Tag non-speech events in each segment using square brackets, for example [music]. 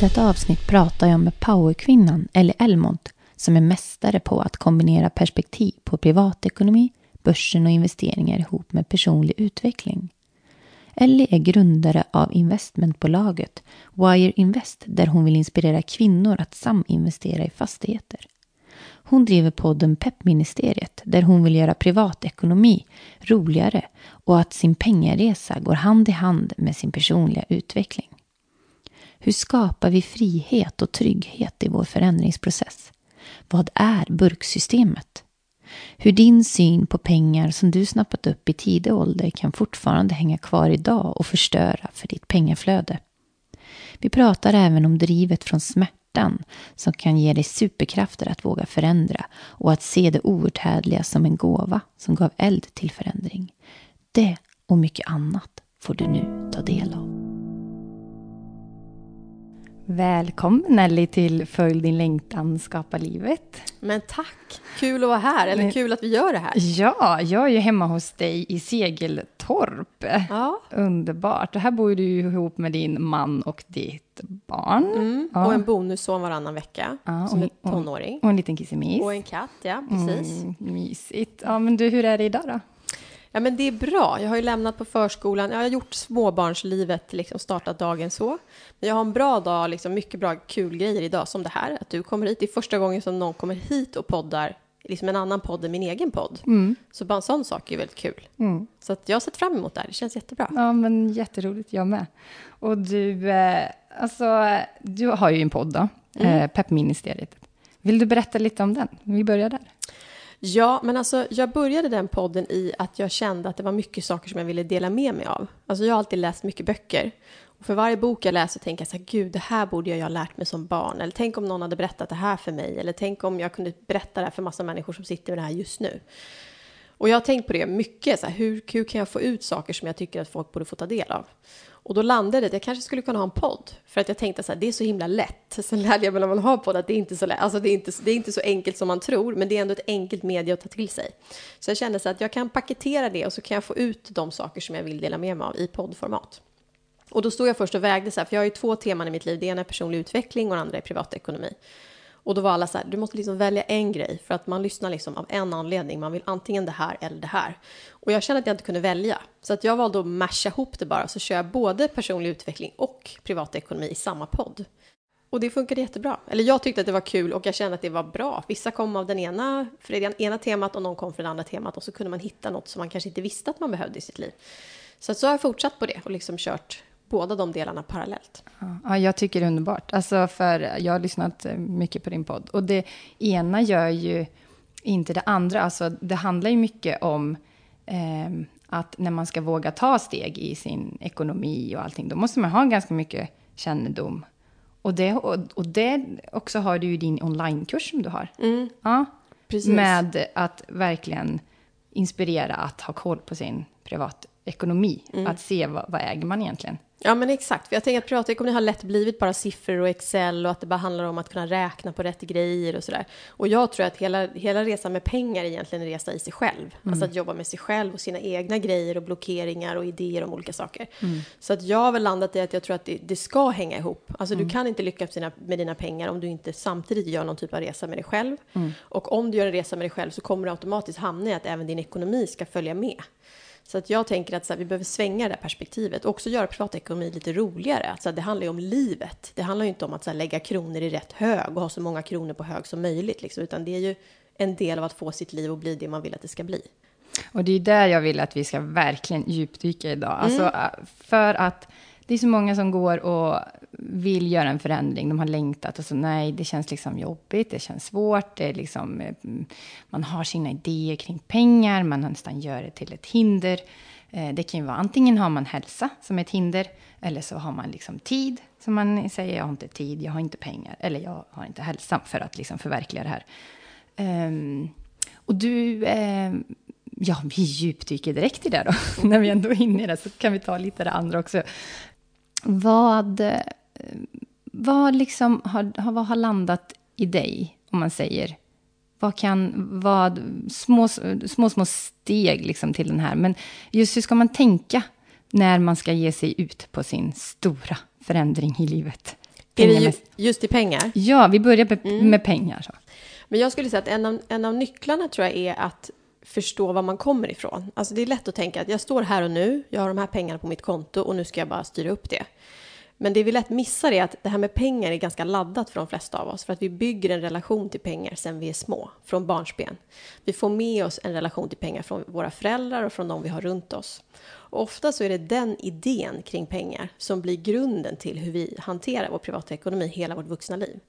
Detta avsnitt pratar jag med powerkvinnan Ellie Elmont som är mästare på att kombinera perspektiv på privatekonomi, börsen och investeringar ihop med personlig utveckling. Ellie är grundare av investmentbolaget Wire Invest där hon vill inspirera kvinnor att saminvestera i fastigheter. Hon driver podden Peppministeriet där hon vill göra privatekonomi roligare och att sin pengaresa går hand i hand med sin personliga utveckling. Hur skapar vi frihet och trygghet i vår förändringsprocess? Vad är burksystemet? Hur din syn på pengar som du snappat upp i tidig ålder kan fortfarande hänga kvar idag och förstöra för ditt pengaflöde. Vi pratar även om drivet från smärtan som kan ge dig superkrafter att våga förändra och att se det outhärdliga som en gåva som gav eld till förändring. Det och mycket annat får du nu ta del av. Välkommen Nelly till Följ din längtan, skapa livet. Men tack! Kul att vara här, eller Men- kul att vi gör det här. Ja, jag är ju hemma hos dig i Segeltorp. Ja. Underbart. Och här bor du ju ihop med din man och ditt barn. Mm. Ja. Och en bonusson varannan vecka, Ja, som och- är tonåring. Och en liten kissimis. Och en katt, ja, precis. Mm, mysigt. Ja, men du, hur är det idag då? Ja, men det är bra. Jag har ju lämnat på förskolan. Jag har gjort småbarnslivet, liksom startat dagen så. Men jag har en bra dag, liksom mycket bra kul grejer idag, som det här. Att du kommer hit. Det är första gången som någon kommer hit och poddar, liksom en annan podd än min egen podd. Så bara en sån sak är väldigt kul. Mm. Så att jag har sett fram emot det här. Det känns jättebra. Ja, men jätteroligt. Jag med. Och du, eh, alltså, du har ju en podd då, Mm. eh, Peppministeriet. Vill du berätta lite om den? Vi börjar där. Ja, men alltså jag började den podden i att jag kände att det var mycket saker som jag ville dela med mig av. Alltså jag har alltid läst mycket böcker. Och för varje bok jag läser tänker jag så här, gud, det här borde jag ha lärt mig som barn. Eller tänk om någon hade berättat det här för mig. Eller tänk om jag kunde berätta det här för massa människor som sitter med det här just nu. Och jag har tänkt på det mycket, så här, hur, hur kan jag få ut saker som jag tycker att folk borde få ta del av? Och då landade det att jag kanske skulle kunna ha en podd. För att jag tänkte så här, det är så himla lätt. [laughs] Sen lärde jag mig när man har podd att det är inte så lätt. Alltså det är inte, det är inte så enkelt som man tror, men det är ändå ett enkelt media att ta till sig. Så jag kände så att jag kan paketera det och så kan jag få ut de saker som jag vill dela med mig av i poddformat. Och då stod jag först och vägde så här, för jag har ju två teman i mitt liv. Det ena är personlig utveckling och det andra är privatekonomi. Och då var alla så här, du måste liksom välja en grej för att man lyssnar liksom av en anledning. Man vill antingen det här eller det här. Och jag kände att jag inte kunde välja. Så att jag valde att masha ihop det bara. Så kör jag både personlig utveckling och privatekonomi i samma podd. Och det funkade jättebra. Eller jag tyckte att det var kul och jag kände att det var bra. Vissa kom av den ena, för det ena temat och någon kom från det andra temat. Och så kunde man hitta något som man kanske inte visste att man behövde i sitt liv. Så, att så har jag fortsatt på det och liksom kört båda de delarna parallellt. Ja, jag tycker det är underbart. Alltså för jag har lyssnat eh, mycket på din podd. Och det ena gör ju inte det andra. Alltså det handlar ju mycket om ehm, att när man ska våga ta steg i sin ekonomi och allting, då måste man ha ganska mycket kännedom. Och det, och, och det också har du ju din onlinekurs som du har. Ja, Precis. med att verkligen inspirera att ha koll på sin privatekonomi. Att se vad, vad äger man egentligen. Ja, men exakt. För jag tänker att privatekonomi har lätt blivit bara siffror och Excel och att det bara handlar om att kunna räkna på rätt grejer och sådär. Och jag tror att hela, hela resan med pengar är egentligen en resa i sig själv. Alltså att jobba med sig själv och sina egna grejer och blockeringar och idéer om olika saker. Så att jag har väl landat i att jag tror att det, det ska hänga ihop. Alltså du kan inte lyckas med dina, med dina pengar om du inte samtidigt gör någon typ av resa med dig själv. Och om du gör en resa med dig själv så kommer du automatiskt hamna i att även din ekonomi ska följa med. Så att jag tänker att så här, vi behöver svänga det här perspektivet och också göra privatekonomi lite roligare. Alltså, det handlar ju om livet. Det handlar ju inte om att så här, lägga kronor i rätt hög och ha så många kronor på hög som möjligt, liksom, utan det är ju en del av att få sitt liv att bli det man vill att det ska bli. Och det är där jag vill att vi ska verkligen djupdyka idag. Alltså, mm. för att det är så många som går och vill göra en förändring. De har längtat och så nej, det känns liksom jobbigt, det känns svårt. Det är liksom, eh, man har sina idéer kring pengar, man nästan gör det till ett hinder. Eh, det kan ju vara antingen har man hälsa som ett hinder eller så har man liksom tid som man säger jag har inte tid, jag har inte pengar eller jag har inte hälsa för att liksom förverkliga det här. Um, och du, um, ja, vi djupdyker direkt i det då. [laughs] När vi ändå är inne i det så kan vi ta lite det andra också. Vad, vad, liksom har, vad har landat i dig, om man säger? Vad kan, vad, små, små, små steg liksom till den här. Men just hur ska man tänka när man ska ge sig ut på sin stora förändring i livet? Är det just i pengar? Ja, vi börjar med, mm. med pengar. Så. Men jag skulle säga att en av, en av nycklarna tror jag är att förstå var man kommer ifrån. Alltså det är lätt att tänka att jag står här och nu, jag har de här pengarna på mitt konto och nu ska jag bara styra upp det. Men det vi lätt missar är att det här med pengar är ganska laddat för de flesta av oss för att vi bygger en relation till pengar sedan vi är små, från barnsben. Vi får med oss en relation till pengar från våra föräldrar och från de vi har runt oss. Och ofta så är det den idén kring pengar som blir grunden till hur vi hanterar vår privata ekonomi hela vårt vuxna liv.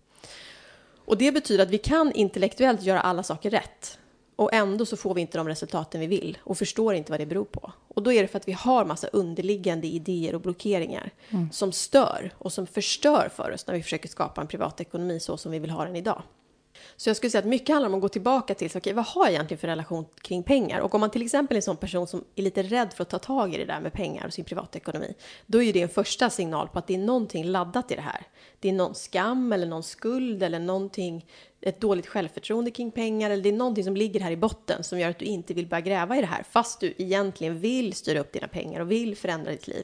Och det betyder att vi kan intellektuellt göra alla saker rätt. Och ändå så får vi inte de resultaten vi vill och förstår inte vad det beror på. Och då är det för att vi har massa underliggande idéer och blockeringar mm. som stör och som förstör för oss när vi försöker skapa en privatekonomi så som vi vill ha den idag. Så jag skulle säga att mycket handlar om att gå tillbaka till, okay, vad har jag egentligen för relation kring pengar? Och om man till exempel är en sån person som är lite rädd för att ta tag i det där med pengar och sin privatekonomi, då är det en första signal på att det är någonting laddat i det här. Det är någon skam eller någon skuld eller någonting, ett dåligt självförtroende kring pengar eller det är någonting som ligger här i botten som gör att du inte vill börja gräva i det här fast du egentligen vill styra upp dina pengar och vill förändra ditt liv.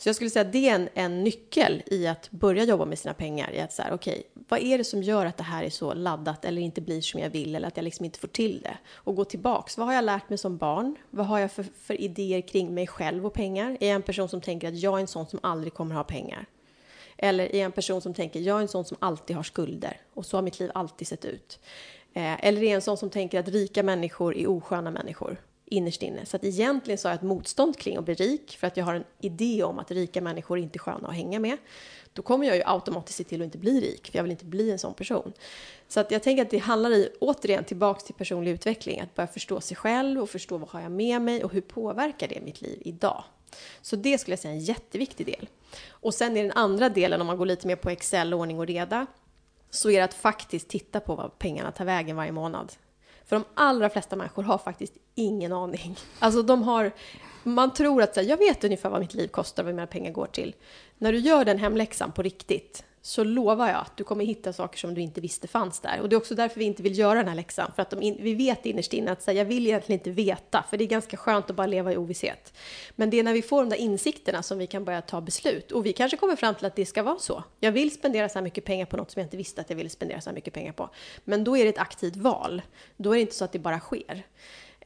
Så jag skulle säga att det är en, en nyckel i att börja jobba med sina pengar. I att så här, okay, vad är det som gör att det här är så laddat eller inte blir som jag vill eller att jag liksom inte får till det? Och gå tillbaks. Vad har jag lärt mig som barn? Vad har jag för, för idéer kring mig själv och pengar? Är jag en person som tänker att jag är en sån som aldrig kommer ha pengar? Eller är jag en person som tänker jag är en sån som alltid har skulder och så har mitt liv alltid sett ut? Eh, eller är jag en sån som tänker att rika människor är osköna människor? innerst inne. Så att egentligen så har jag ett motstånd kring att bli rik för att jag har en idé om att rika människor inte är sköna att hänga med. Då kommer jag ju automatiskt se till att inte bli rik, för jag vill inte bli en sån person. Så att jag tänker att det handlar i, återigen tillbaks till personlig utveckling, att börja förstå sig själv och förstå vad har jag med mig och hur påverkar det mitt liv idag? Så det skulle jag säga är en jätteviktig del. Och sen är den andra delen, om man går lite mer på Excel, ordning och reda, så är det att faktiskt titta på vad pengarna tar vägen varje månad. För de allra flesta människor har faktiskt ingen aning. [laughs] Alltså de har, man tror att så här, jag vet ungefär vad mitt liv kostar och vad mina pengar går till. När du gör den hemläxan på riktigt så lovar jag att du kommer hitta saker som du inte visste fanns där. Och det är också därför vi inte vill göra den här läxan. För att in, vi vet innerst inne att så här, jag vill egentligen inte veta, för det är ganska skönt att bara leva i ovisshet. Men det är när vi får de där insikterna som vi kan börja ta beslut. Och vi kanske kommer fram till att det ska vara så. Jag vill spendera så här mycket pengar på något som jag inte visste att jag ville spendera så här mycket pengar på. Men då är det ett aktivt val. Då är det inte så att det bara sker.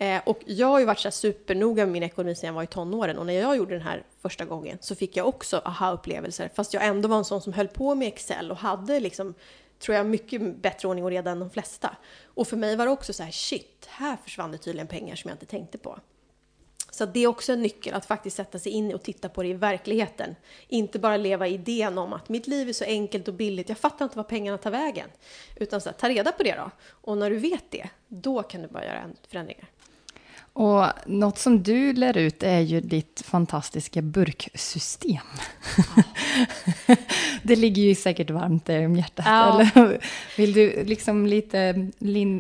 Eh, och jag har ju varit så supernoga med min ekonomi sedan jag var i tonåren och när jag gjorde den här första gången så fick jag också aha-upplevelser fast jag ändå var en sån som höll på med Excel och hade liksom tror jag mycket bättre ordning och reda än de flesta. Och för mig var det också så här shit, här försvann det tydligen pengar som jag inte tänkte på. Så det är också en nyckel att faktiskt sätta sig in och titta på det i verkligheten. Inte bara leva idén om att mitt liv är så enkelt och billigt, jag fattar inte var pengarna tar vägen. Utan så här, ta reda på det då. Och när du vet det, då kan du börja göra förändringar. Och något som du lär ut är ju ditt fantastiska burksystem. Ja. [laughs] det ligger ju säkert varmt där om hjärtat. Ja. Eller vill du liksom lite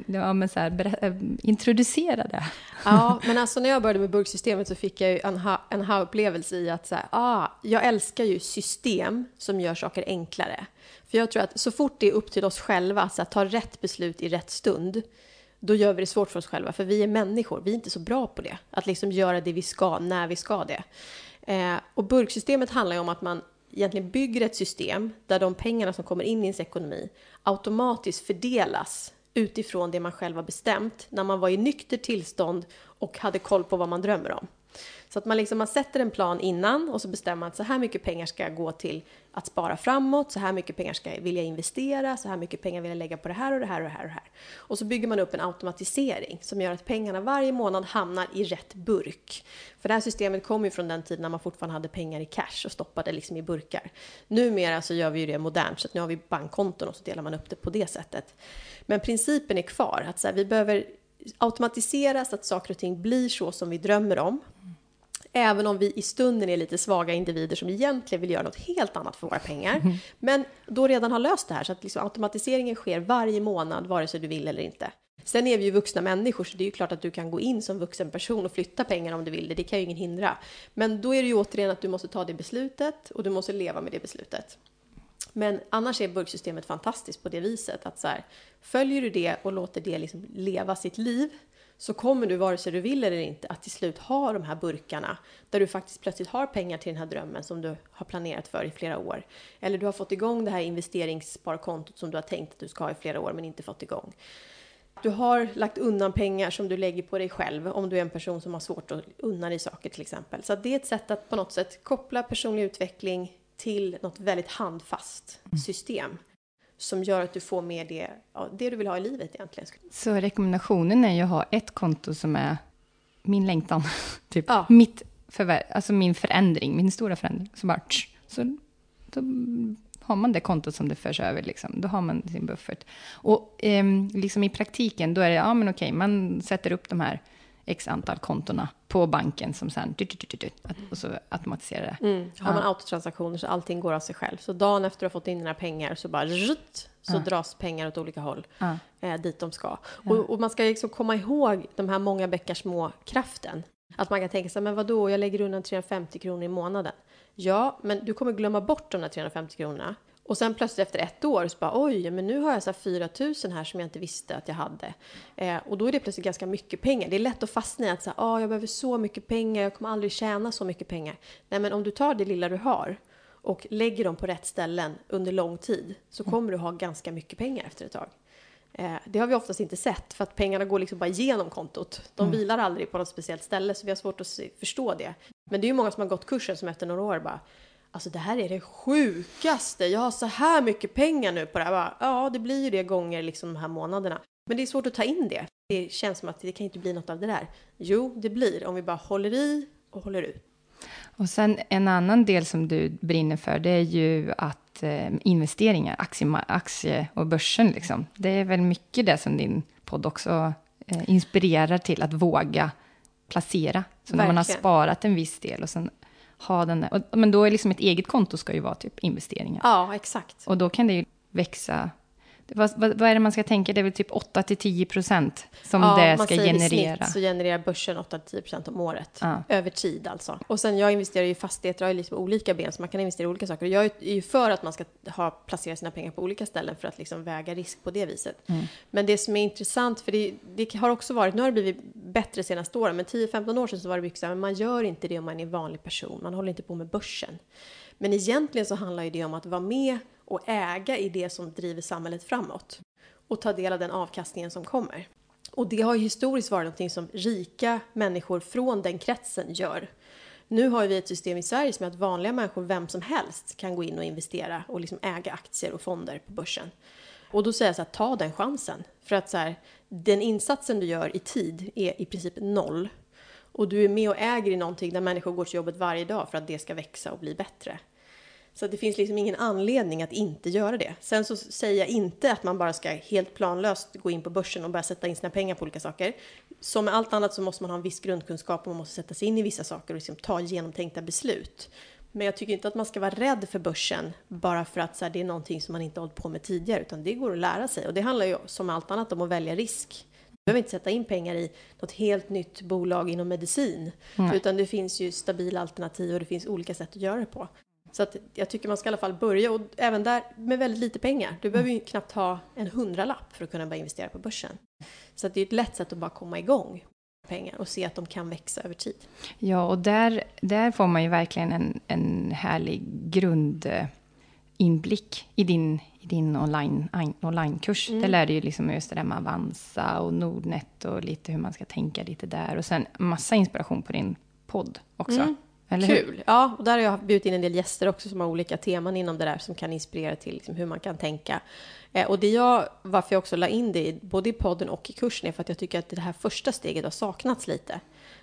ja, men så här, äh, introducera det? ja, men alltså när jag började med burksystemet så fick jag ju en, ha, en ha-upplevelse i att så här, ah, jag älskar ju system som gör saker enklare. För jag tror att så fort det är upp till oss själva att ta rätt beslut i rätt stund då gör vi det svårt för oss själva, för vi är människor. Vi är inte så bra på det. Att liksom göra det vi ska när vi ska det. Eh, och burksystemet handlar ju om att man egentligen bygger ett system där de pengarna som kommer in i ens ekonomi automatiskt fördelas utifrån det man själv har bestämt när man var i nykter tillstånd och hade koll på vad man drömmer om. Så att man, liksom, man sätter en plan innan och så bestämmer man att så här mycket pengar ska gå till att spara framåt, så här mycket pengar ska jag vilja investera, så här mycket pengar vill jag lägga på det här och det här och det här och det här. Och så bygger man upp en automatisering som gör att pengarna varje månad hamnar i rätt burk. För det här systemet kom ju från den tiden när man fortfarande hade pengar i cash och stoppade liksom i burkar. Numera så gör vi ju det modernt, så att nu har vi bankkonton och så delar man upp det på det sättet. Men principen är kvar, att så här, vi behöver automatisera så att saker och ting blir så som vi drömmer om. Även om vi i stunden är lite svaga individer som egentligen vill göra något helt annat för våra pengar. Mm. Men då redan har löst det här så att liksom automatiseringen sker varje månad vare sig du vill eller inte. Sen är vi ju vuxna människor så det är ju klart att du kan gå in som vuxen person och flytta pengar om du vill det. Det kan ju ingen hindra. Men då är det ju återigen att du måste ta det beslutet och du måste leva med det beslutet. Men annars är burksystemet fantastiskt på det viset att så här, följer du det och låter det liksom leva sitt liv så kommer du, vare sig du vill eller inte, att till slut ha de här burkarna där du faktiskt plötsligt har pengar till den här drömmen som du har planerat för i flera år. Eller du har fått igång det här investeringssparkontot som du har tänkt att du ska ha i flera år men inte fått igång. Du har lagt undan pengar som du lägger på dig själv om du är en person som har svårt att unna dig saker till exempel. Så det är ett sätt att på något sätt koppla personlig utveckling till något väldigt handfast system som gör att du får med det, ja, det du vill ha i livet egentligen. Så rekommendationen är ju att ha ett konto som är min längtan, [laughs] typ ja. mitt förvär alltså min förändring, min stora förändring. Så bara, så då har man det kontot som det förs över, liksom. då har man sin buffert. Och eh, liksom i praktiken, då är det, ja men okej, man sätter upp de här x antal kontona på banken som sen och så automatiserar det. Mm. Har man ja. autotransaktioner så allting går av sig själv. Så dagen efter du har fått in dina pengar så bara rutt, så ja. dras pengar åt olika håll ja. eh, dit de ska. Och, och, man ska liksom komma ihåg de här många bäckar små kraften. Att man kan tänka sig, men vadå, jag lägger undan 350 kronor i månaden. Ja, men du kommer glömma bort de där 350 kronorna. Och sen plötsligt efter ett år så bara oj, men nu har jag så 4 000 här som jag inte visste att jag hade. Eh, och då är det plötsligt ganska mycket pengar. Det är lätt att fastna i att säga, ah, jag behöver så mycket pengar, jag kommer aldrig tjäna så mycket pengar. Nej, men om du tar det lilla du har och lägger dem på rätt ställen under lång tid så kommer du ha ganska mycket pengar efter ett tag. Eh, det har vi oftast inte sett för att pengarna går liksom bara igenom kontot. De mm. vilar aldrig på något speciellt ställe så vi har svårt att se, förstå det. Men det är ju många som har gått kursen som efter några år bara Alltså det här är det sjukaste. Jag har så här mycket pengar nu på det här. Bara, ja, det blir ju det gånger liksom de här månaderna. Men det är svårt att ta in det. Det känns som att det kan inte bli något av det där. Jo, det blir om vi bara håller i och håller ut. Och sen en annan del som du brinner för, det är ju att eh, investeringar, aktie, aktie och börsen, liksom. det är väl mycket det som din podd också eh, inspirerar till att våga placera. Så Verkligen. när man har sparat en viss del och sen ha den där. Och, men då är liksom ett eget konto ska ju vara typ investeringar. Ja, exakt. Och då kan det ju växa vad, vad, vad, är det man ska tänka? Det är väl typ 8 till 10 procent som ja, det ska generera? Ja, I snitt så genererar börsen 8 till 10 procent om året. Ja. Över tid alltså. Och sen jag investerar i fastigheter, jag har liksom olika ben så man kan investera i olika saker. Jag är ju för att man ska ha, placera sina pengar på olika ställen för att liksom väga risk på det viset. Mm. Men det som är intressant, för det, det, har också varit, nu har det blivit bättre senaste åren, men 10-15 år sedan så var det mycket så här, men man gör inte det om man är en vanlig person. Man håller inte på med börsen. Men egentligen så handlar ju det om att vara med och äga i det som driver samhället framåt och ta del av den avkastningen som kommer. Och det har ju historiskt varit någonting som rika människor från den kretsen gör. Nu har vi ett system i Sverige som är att vanliga människor, vem som helst, kan gå in och investera och liksom äga aktier och fonder på börsen. Och då säger jag så här, ta den chansen. För att så här, den insatsen du gör i tid är i princip noll. Och du är med och äger i någonting där människor går till jobbet varje dag för att det ska växa och bli bättre. Så det finns liksom ingen anledning att inte göra det. Sen så säger jag inte att man bara ska helt planlöst gå in på börsen och börja sätta in sina pengar på olika saker. Som med allt annat så måste man ha en viss grundkunskap och man måste sätta sig in i vissa saker och liksom ta genomtänkta beslut. Men jag tycker inte att man ska vara rädd för börsen bara för att så här, det är någonting som man inte hållit på med tidigare, utan det går att lära sig. Och det handlar ju som allt annat om att välja risk. Du behöver inte sätta in pengar i något helt nytt bolag inom medicin, mm. utan det finns ju stabila alternativ och det finns olika sätt att göra det på. Så att jag tycker man ska i alla fall börja och även där med väldigt lite pengar. Du behöver ju knappt ha en hundralapp för att kunna börja investera på börsen. Så att det är ett lätt sätt att bara komma igång pengar och se att de kan växa över tid. Ja, och där, där får man ju verkligen en, en härlig grundinblick i din, i din online, onlinekurs. Mm. Där lär du ju liksom just det där med Avanza och Nordnet och lite hur man ska tänka lite där. Och sen massa inspiration på din aktiepodd också. Mm. Eller Kul! Hur? Ja, och där har jag bjudit in en del gäster också som har olika teman inom det där som kan inspirera till liksom hur man kan tänka. Eh, och det jag, varför jag också la in det både i podden och i kursen är för att jag tycker att det här första steget har saknats lite.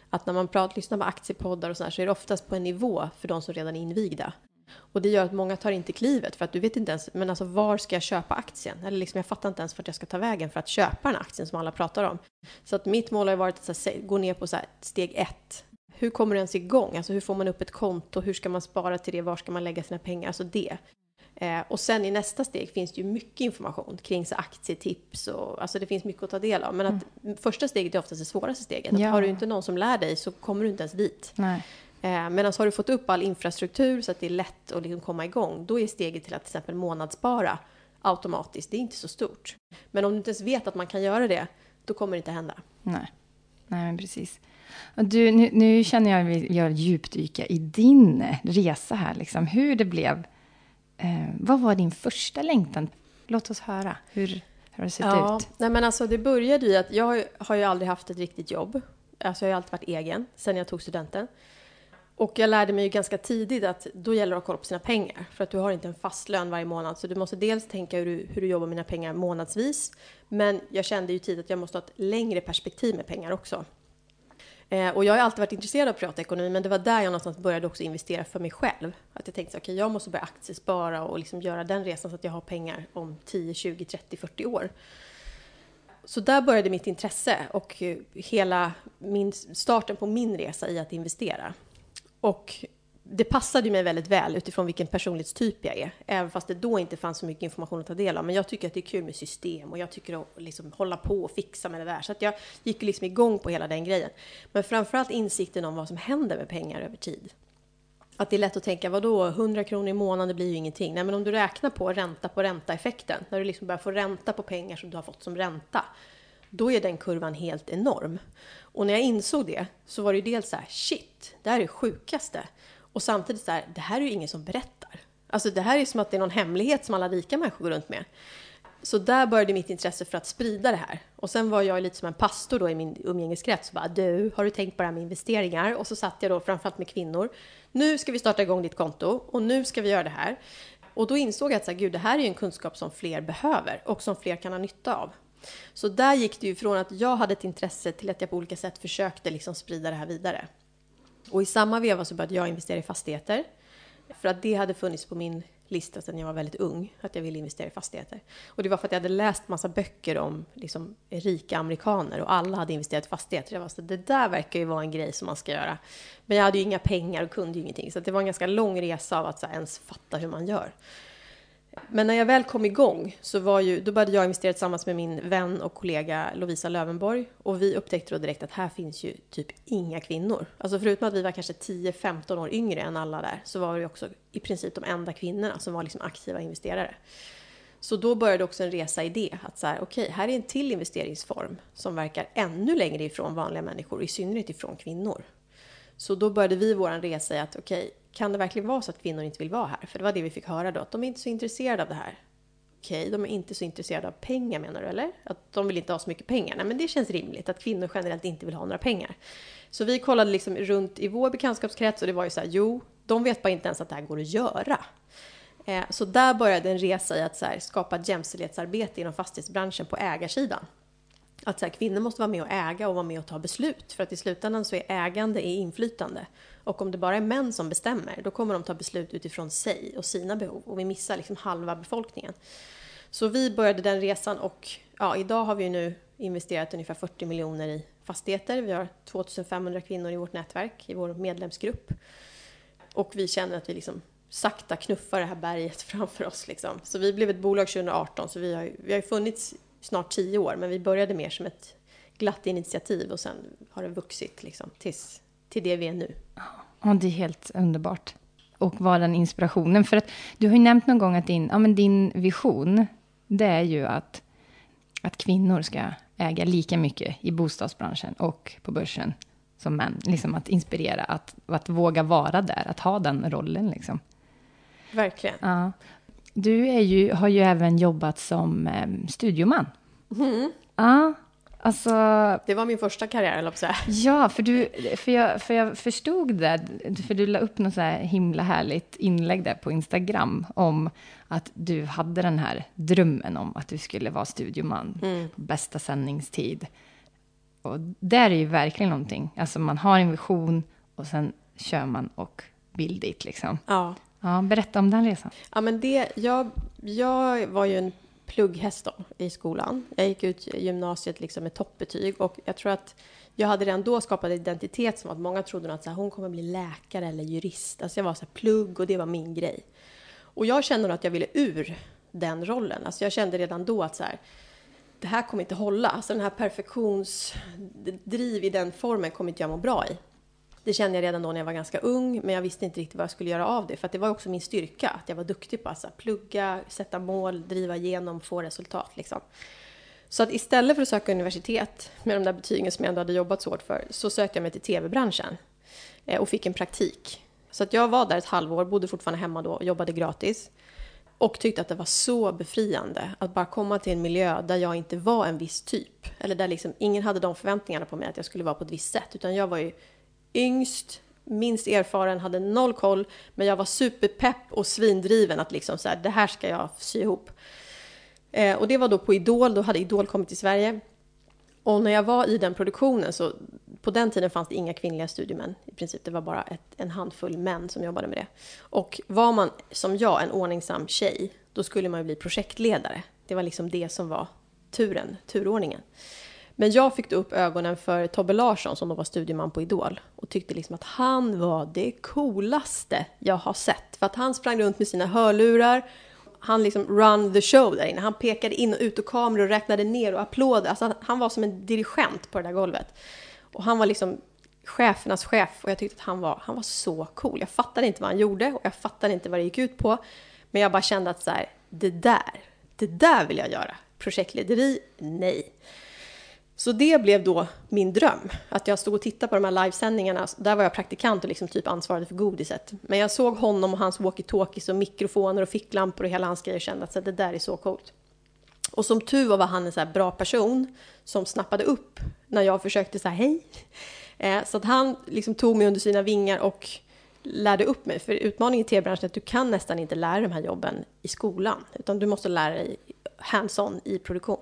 Att när man pratar, lyssnar på aktiepoddar och sådär så är det oftast på en nivå för de som redan är invigda. Och det gör att många tar inte klivet för att du vet inte ens, men alltså var ska jag köpa aktien? Eller liksom jag fattar inte ens vart jag ska ta vägen för att köpa den aktien som alla pratar om. Så att mitt mål har varit att så här, gå ner på så här, steg ett. Hur kommer det ens igång? Alltså hur får man upp ett konto? Hur ska man spara till det? Var ska man lägga sina pengar? Alltså det. Eh, och sen i nästa steg finns det ju mycket information kring så aktietips och alltså det finns mycket att ta del av. Men att mm. första steget är oftast det svåraste steget. Ja. har du inte någon som lär dig så kommer du inte ens dit. Nej. Eh, Medan har du fått upp all infrastruktur så att det är lätt att liksom komma igång, då är steget till att till exempel månadsspara automatiskt, det är inte så stort. Men om du inte ens vet att man kan göra det, då kommer det inte hända. Nej, Nej men precis. Du, nu, nu känner jag att vi gör djupdyka i din resa här, liksom, hur det blev. Eh, vad var din första längtan? Låt oss höra. Hur, hur har det sett ja, ut? Nej, men alltså, det började i att jag har ju aldrig haft ett riktigt jobb. Alltså, jag har alltid varit egen sen jag tog studenten. Och jag lärde mig ju ganska tidigt att då gäller det att kolla på sina pengar. För att du har inte en fast lön varje månad. Så du måste dels tänka hur du, hur du jobbar med dina pengar månadsvis. Men jag kände ju tidigt att jag måste ha ett längre perspektiv med pengar också. Eh, och jag har alltid varit intresserad av privatekonomi, men det var där jag någonstans började också investera för mig själv. Att jag tänkte, okej, okay, jag måste börja aktiespara och liksom göra den resan så att jag har pengar om 10, 20, 30, 40 år. Så där började mitt intresse och eh, hela min, starten på min resa i att investera. Och det passade mig väldigt väl utifrån vilken personlighetstyp jag är. Även fast det då inte fanns så mycket information att ta del av. Men jag tycker att det är kul med system och jag tycker att liksom hålla på och fixa med det där. Så att jag gick liksom igång på hela den grejen. Men framförallt insikten om vad som händer med pengar över tid. Att det är lätt att tänka, vadå, 100 kronor i månaden blir ju ingenting. Nej, men om du räknar på ränta på ränta-effekten, när du liksom börjar få ränta på pengar som du har fått som ränta, då är den kurvan helt enorm. Och när jag insåg det så var det ju dels så här, shit, det här är det sjukaste. Och samtidigt så här, det här är ju ingen som berättar. Alltså det här är som att det är någon hemlighet som alla rika människor går runt med. Så där började mitt intresse för att sprida det här. Och sen var jag lite som en pastor då i min umgängeskrets. Bara, du, har du tänkt på det här med investeringar? Och så satt jag då framförallt med kvinnor. Nu ska vi starta igång ditt konto och nu ska vi göra det här. Och då insåg jag att så här, gud, det här är en kunskap som fler behöver och som fler kan ha nytta av. Så där gick det ju från att jag hade ett intresse till att jag på olika sätt försökte liksom sprida det här vidare. Och i samma veva så började jag investera i fastigheter. För att det hade funnits på min lista sedan jag var väldigt ung, att jag ville investera i fastigheter. Och det var för att jag hade läst massa böcker om liksom, rika amerikaner och alla hade investerat i fastigheter. Jag var så det där verkar ju vara en grej som man ska göra. Men jag hade ju inga pengar och kunde ju ingenting, så det var en ganska lång resa av att så här, ens fatta hur man gör. Men när jag väl kom igång så var ju, då började jag investera tillsammans med min vän och kollega Lovisa Lövenborg. Och vi upptäckte då direkt att här finns ju typ inga kvinnor. Alltså förutom att vi var kanske 10-15 år yngre än alla där så var vi också i princip de enda kvinnorna som var liksom aktiva investerare. Så då började också en resa i det. Att så här, okej, okay, här är en till investeringsform som verkar ännu längre ifrån vanliga människor, i synnerhet ifrån kvinnor. Så då började vi vår resa i att okej, okay, kan det verkligen vara så att kvinnor inte vill vara här? För det var det vi fick höra då, att de är inte så intresserade av det här. Okej, okay, de är inte så intresserade av pengar menar du eller? Att de vill inte ha så mycket pengar? Nej men det känns rimligt att kvinnor generellt inte vill ha några pengar. Så vi kollade liksom runt i vår bekantskapskrets och det var ju så här, jo, de vet bara inte ens att det här går att göra. Eh, så där började en resa i att så här, skapa ett jämställdhetsarbete inom fastighetsbranschen på ägarsidan att så här, kvinnor måste vara med och äga och vara med och ta beslut. För att i slutändan så är ägande är inflytande. Och om det bara är män som bestämmer, då kommer de ta beslut utifrån sig och sina behov. Och vi missar liksom halva befolkningen. Så vi började den resan och ja, idag har vi nu investerat ungefär 40 miljoner i fastigheter. Vi har 2500 kvinnor i vårt nätverk, i vår medlemsgrupp. Och vi känner att vi liksom sakta knuffar det här berget [laughs] framför oss. Liksom. Så vi blev ett bolag 2018, så vi har, vi har funnits snart tio år, men vi började mer som ett glatt initiativ och sen har det vuxit liksom, tills, till det vi är nu. Ja, det är helt underbart. Och var den inspirationen? För att du har ju nämnt någon gång att din, ja, men din vision, det är ju att, att kvinnor ska äga lika mycket i bostadsbranschen och på börsen som män. Liksom att inspirera, att, att våga vara där, att ha den rollen. Liksom. Verkligen. Ja. Du är ju, har ju även jobbat som eh, studioman. Mm. Ja. Alltså, Det var min första karriär, eller säga. ja, för, du, för, jag, för jag förstod det, för du la upp något så här himla härligt inlägg där på Instagram om att du hade den här drömmen om att du skulle vara studioman på bästa sändningstid. Och där är ju verkligen någonting, alltså man har en vision och sen kör man och vill dit liksom. Ja. Ja, berätta om den resan. Ja, men det, jag, jag var ju en plugghäst då, i skolan. Jag gick ut gymnasiet liksom med toppbetyg och jag tror att jag hade redan då skapat identitet som att många trodde att så här, hon kommer bli läkare eller jurist. Alltså jag var så här, plugg och det var min grej. Och jag kände nog att jag ville ur den rollen. Alltså jag kände redan då att så här, det här kommer inte hålla. Alltså den här perfektionsdriv i den formen kommer inte jag må bra i. Det kände jag redan då när jag var ganska ung, men jag visste inte riktigt vad jag skulle göra av det. För att det var också min styrka, att jag var duktig på att här, plugga, sätta mål, driva igenom, få resultat. Liksom. Så att istället för att söka universitet med de där betygen som jag ändå hade jobbat så hårt för, så sökte jag mig till tv-branschen eh, och fick en praktik. Så att jag var där ett halvår, bodde fortfarande hemma då och jobbade gratis. Och tyckte att det var så befriande att bara komma till en miljö där jag inte var en viss typ. Eller där liksom ingen hade de förväntningarna på mig att jag skulle vara på ett visst sätt. Utan jag var ju yngst, minst erfaren, hade noll koll. Men jag var superpepp och svindriven att liksom så här, det här ska jag sy ihop. Eh, och det var då på Idol, då hade Idol kommit till Sverige. Och när jag var i den produktionen så på den tiden fanns det inga kvinnliga studiemän. I princip det var bara ett, en handfull män som jobbade med det. Och var man som jag en ordningsam tjej, då skulle man ju bli projektledare. Det var liksom det som var turen, turordningen. Men jag fick då upp ögonen för Tobbe Larsson som då var studieman på Idol och tyckte liksom att han var det coolaste jag har sett. För att han sprang runt med sina hörlurar han liksom run the show där inne. Han pekade in och ut och kameror och räknade ner och applåder. Alltså han, han var som en dirigent på det där golvet. Och han var liksom chefernas chef och jag tyckte att han var, han var så cool. Jag fattade inte vad han gjorde och jag fattade inte vad det gick ut på. Men jag bara kände att så här, det där, det där vill jag göra. Projektlederi, nej. Så det blev då min dröm. Att jag stod och tittade på de här livesändningarna. Där var jag praktikant och liksom typ ansvarade för godiset. Men jag såg honom och hans walkie-talkies och mikrofoner och ficklampor och hela hans grejer och kände att så det där är så coolt. Och som tur var var han en så bra person som snappade upp när jag försökte säga hej. Eh, så att han liksom tog mig under sina vingar och lärde upp mig. För utmaningen i tv-branschen är att du kan nästan inte lära de här jobben i skolan. Utan du måste lära dig hands-on i produktion.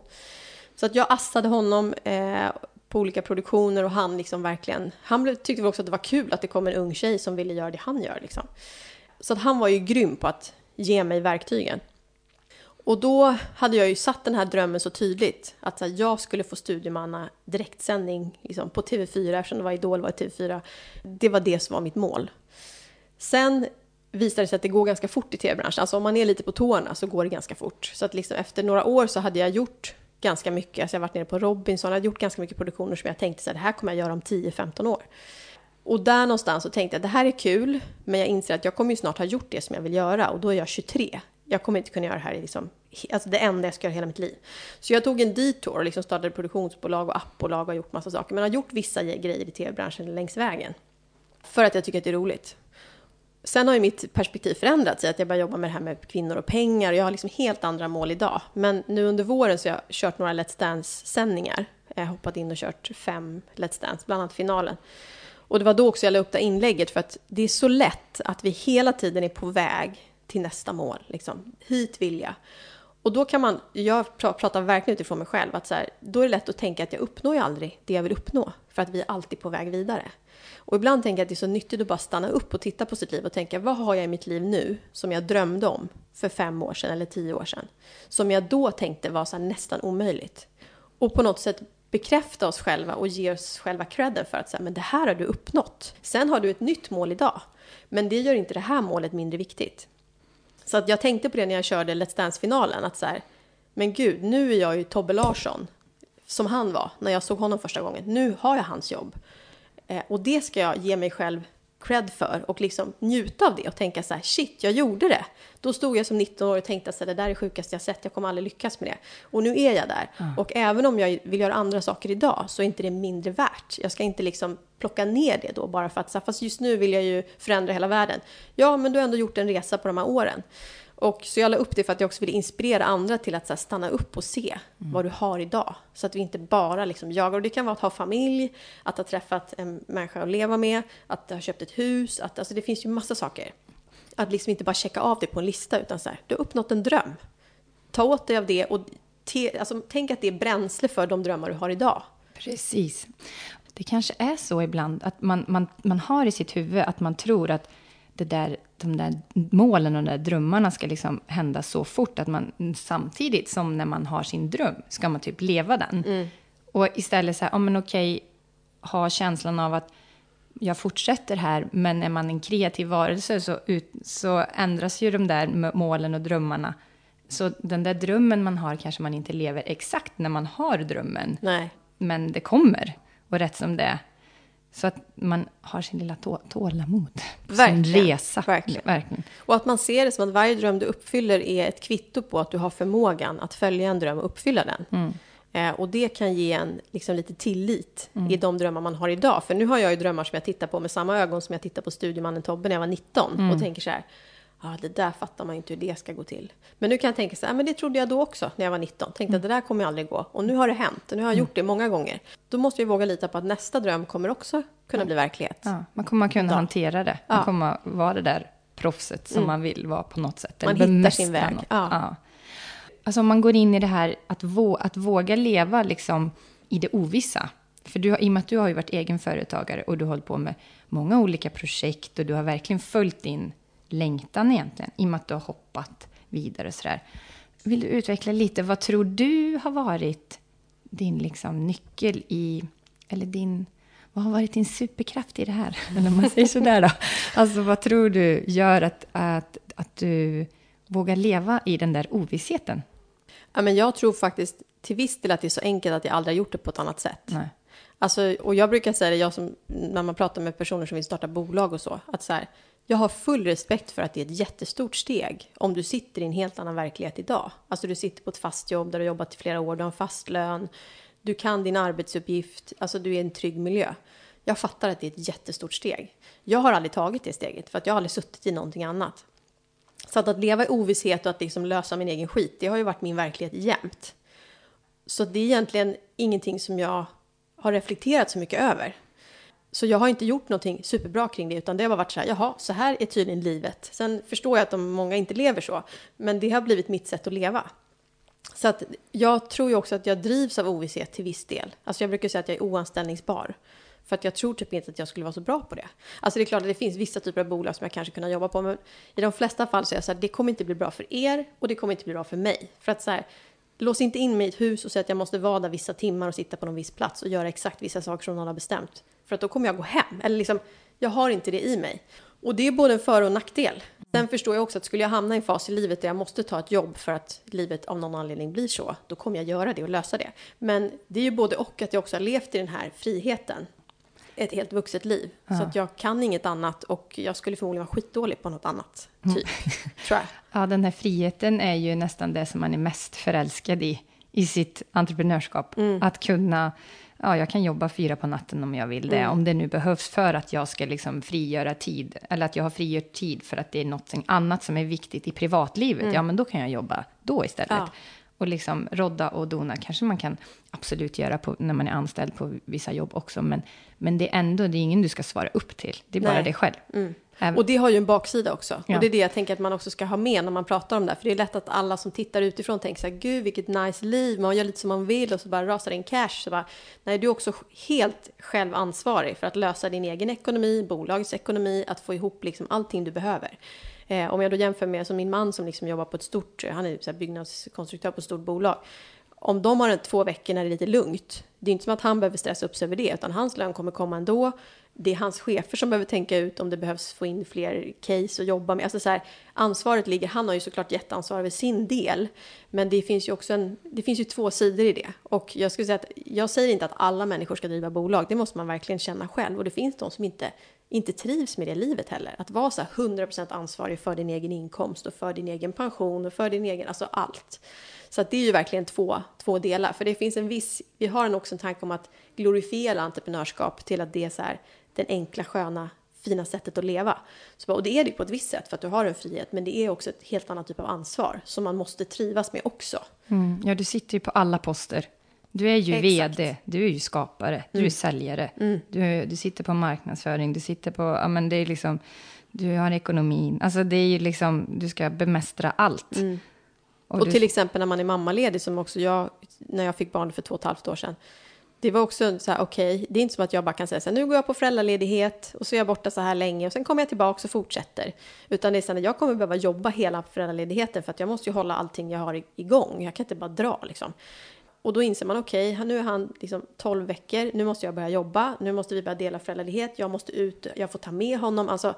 Så att jag assade honom eh, på olika produktioner och han liksom verkligen... Han tyckte väl också att det var kul att det kom en ung tjej som ville göra det han gör. Liksom. Så att han var ju grym på att ge mig verktygen. Och då hade jag ju satt den här drömmen så tydligt att här, jag skulle få studiemanna direktsändning liksom, på TV4 eftersom det var Idol var TV4. Det var det som var mitt mål. Sen visade det sig att det går ganska fort i tv-branschen. Alltså om man är lite på tårna så går det ganska fort. Så att liksom efter några år så hade jag gjort ganska mycket. Alltså jag har varit nere på Robinson, jag har gjort ganska mycket produktioner som jag tänkte så här, det här kommer jag göra om 10-15 år. Och där någonstans så tänkte jag det här är kul, men jag inser att jag kommer ju snart ha gjort det som jag vill göra och då är jag 23. Jag kommer inte kunna göra det här i liksom, alltså det enda jag ska göra hela mitt liv. Så jag tog en detour och liksom startade produktionsbolag och appbolag och gjort massa saker. Men har gjort vissa grejer i tv-branschen längs vägen. För att jag tycker att det är roligt. Sen har ju mitt perspektiv förändrats i att jag börjar jobba med det här med kvinnor och pengar. Och jag har liksom helt andra mål idag. Men nu under våren så har jag kört några Let's Dance-sändningar. Jag har hoppat in och kört fem Let's Dance, bland annat finalen. Och det var då också jag la upp det inlägget för att det är så lätt att vi hela tiden är på väg till nästa mål. Liksom. Hit vill jag. Och då kan man, jag pratar verkligen utifrån mig själv, att så här, då är det lätt att tänka att jag uppnår ju aldrig det jag vill uppnå. För att vi är alltid på väg vidare. Och ibland tänker jag att det är så nyttigt att bara stanna upp och titta på sitt liv och tänka vad har jag i mitt liv nu som jag drömde om för fem år sedan eller tio år sedan? Som jag då tänkte var så nästan omöjligt. Och på något sätt bekräfta oss själva och ge oss själva credden för att säga, men det här har du uppnått. Sen har du ett nytt mål idag. Men det gör inte det här målet mindre viktigt. Så att jag tänkte på det när jag körde Let's Dance-finalen, att så här, men gud, nu är jag ju Tobbe Larsson, som han var när jag såg honom första gången. Nu har jag hans jobb. Eh, och det ska jag ge mig själv cred för och liksom njuta av det och tänka så här, shit, jag gjorde det. Då stod jag som 19 år och tänkte att det där är sjukaste jag sett, jag kommer aldrig lyckas med det. Och nu är jag där. Mm. Och även om jag vill göra andra saker idag så är inte det mindre värt. Jag ska inte liksom plocka ner det då bara för att, fast just nu vill jag ju förändra hela världen. Ja, men du har ändå gjort en resa på de här åren. Och så jag la upp det för att jag också ville inspirera andra till att här, stanna upp och se vad du har idag. Så att vi inte bara liksom jagar. Och det kan vara att ha familj, att ha träffat en människa att leva med, att ha köpt ett hus. Att, alltså det finns ju massa saker. Att liksom inte bara checka av det på en lista utan så här, du har uppnått en dröm. Ta åt dig av det och te, alltså, tänk att det är bränsle för de drömmar du har idag. Precis. Det kanske är så ibland att man, man, man har i sitt huvud att man tror att det där, de där målen och de där drömmarna ska liksom hända så fort att man samtidigt som när man har sin dröm ska man typ leva den. Mm. Och istället så här, ja men okej, ha känslan av att jag fortsätter här, men är man en kreativ varelse så, ut, så ändras ju de där målen och drömmarna. Så den där drömmen man har kanske man inte lever exakt när man har drömmen. Nej. Men det kommer. Och rätt som det är. Så att man har sin lilla tå tålamod. Verkligen, Sin resa. verkligen. verkligen. Och att man ser det som att varje dröm du uppfyller är ett kvitto på att du har förmågan att följa en dröm och uppfylla den. Mm. Eh, och det kan ge en liksom, lite tillit i de drömmar man har idag. För nu har jag ju drömmar som jag tittar på med samma ögon som jag tittar på Studiemannen Tobbe när jag var 19 och tänker så här. Ja, ah, det där fattar man inte hur det ska gå till. Men nu kan jag tänka så här, men det trodde jag då också när jag var 19. Tänkte att det där kommer aldrig gå. Och nu har det hänt. Och nu har jag gjort det många gånger. Då måste vi våga lita på att nästa dröm kommer också kunna bli verklighet. Ja, man kommer kunna Ja. hantera det. Man Ja. kommer vara det där proffset som man vill vara på något sätt. Man Eller hittar bemästra sin väg. något. Ja. Alltså om man går in i det här att, vå att våga leva liksom i det ovissa. För du har, i och med att du har ju varit egen företagare och du har hållit på med många olika projekt och du har verkligen följt din längtan egentligen. I och med att du har hoppat vidare och sådär. Vill du utveckla lite, vad tror du har varit din liksom nyckel i, eller din, vad har varit din superkraft i det här? [laughs] Eller om man säger sådär då. Alltså vad tror du gör att, att, att du vågar leva i den där ovissheten? Ja, men jag tror faktiskt till viss del att det är så enkelt att jag aldrig har gjort det på ett annat sätt. Nej. Alltså, och jag brukar säga det, jag som, när man pratar med personer som vill starta bolag och så, att så här, jag har full respekt för att det är ett jättestort steg om du sitter i en helt annan verklighet idag. Alltså du sitter på ett fast jobb där du har jobbat i flera år, du har en fast lön, du kan din arbetsuppgift, alltså du är i en trygg miljö. Jag fattar att det är ett jättestort steg. Jag har aldrig tagit det steget för att jag har aldrig suttit i någonting annat. Så att, att leva i ovisshet och att liksom lösa min egen skit, det har ju varit min verklighet jämt. Så det är egentligen ingenting som jag har reflekterat så mycket över. Så jag har inte gjort någonting superbra kring det, utan det har bara varit så här, jaha, så här är tydligen livet. Sen förstår jag att de många inte lever så, men det har blivit mitt sätt att leva. Så att jag tror ju också att jag drivs av ovisshet till viss del. Alltså jag brukar säga att jag är oanställningsbar. För att jag tror typ inte att jag skulle vara så bra på det. Alltså det är klart att det finns vissa typer av bolag som jag kanske kunde jobba på, men i de flesta fall så är jag så här, det kommer inte bli bra för er och det kommer inte bli bra för mig. För att så här, lås inte in mig i ett hus och säg att jag måste vara där vissa timmar och sitta på någon viss plats och göra exakt vissa saker som någon har bestämt. För att då kommer jag gå hem. Eller liksom, jag har inte det i mig. Och det är både en för och nackdel. Sen förstår jag också att skulle jag hamna i en fas i livet där jag måste ta ett jobb för att livet av någon anledning blir så, då kommer jag göra det och lösa det. Men det är ju både och att jag också har levt i den här friheten ett helt vuxet liv. Så att jag kan inget annat och jag skulle förmodligen vara skitdålig på något annat, typ. Tror jag. [laughs] Ja, den här friheten är ju nästan det som man är mest förälskad i, i sitt entreprenörskap. Att kunna, ja, jag kan jobba fyra på natten om jag vill det, om det nu behövs för att jag ska liksom frigöra tid, eller att jag har frigjort tid för att det är något annat som är viktigt i privatlivet, ja, men då kan jag jobba då istället. Ja. Och liksom rodda och dona kanske man kan absolut göra på, när man är anställd på vissa jobb också, men, men det är ändå, det är ingen du ska svara upp till, det är bara Nej. dig själv. Även- Och det har ju en baksida också. Ja. Och det är det jag tänker att man också ska ha med när man pratar om det här. För det är lätt att alla som tittar utifrån tänker så här, gud vilket nice liv, man gör lite som man vill och så bara rasar in cash. Så bara, nej, du är också helt själv ansvarig för att lösa din egen ekonomi, bolagets ekonomi, att få ihop liksom allting du behöver. Eh, om jag då jämför med som min man som liksom jobbar på ett stort, eh, han är så här byggnadskonstruktör på ett stort bolag. Om de har en två veckor när det är lite lugnt, det är inte som att han behöver stressa upp sig över det, utan hans lön kommer komma ändå. Det är hans chefer som behöver tänka ut om det behövs få in fler case och jobba med. Alltså så här, ansvaret ligger, han har ju såklart jätteansvar över sin del, men det finns ju också en, det finns ju två sidor i det. Och jag skulle säga att, jag säger inte att alla människor ska driva bolag, det måste man verkligen känna själv. Och det finns de som inte, inte trivs med det livet heller. Att vara så här 100% ansvarig för din egen inkomst och för din egen pension och för din egen, alltså allt. Så att det är ju verkligen två, två delar. För det finns en viss, vi har en också en tanke om att glorifiera entreprenörskap till att det är så här den enkla sköna fina sättet att leva. Så, och det är det på ett visst sätt för att du har en frihet, men det är också ett helt annat typ av ansvar som man måste trivas med också. Mm. Ja, du sitter ju på alla poster. Du är ju Exakt. vd, du är ju skapare, du är säljare. Du, du sitter på marknadsföring, du sitter på, ja men det är liksom, du har ekonomin. Alltså det är ju liksom, du ska bemästra allt. Och, du, till exempel när man är mammaledig, som också jag, när jag fick barn för två och ett halvt år sedan. Det var också så här, okej, det är inte som att jag bara kan säga så här, nu går jag på föräldraledighet och så är jag borta så här länge och sen kommer jag tillbaka och fortsätter. Utan det är så här, jag kommer behöva jobba hela föräldraledigheten för att jag måste ju hålla allting jag har igång. Jag kan inte bara dra liksom. Och då inser man, okej, han- nu är han liksom 12 veckor, nu måste jag börja jobba, nu måste vi börja dela föräldraledighet, jag måste ut, jag får ta med honom. Alltså,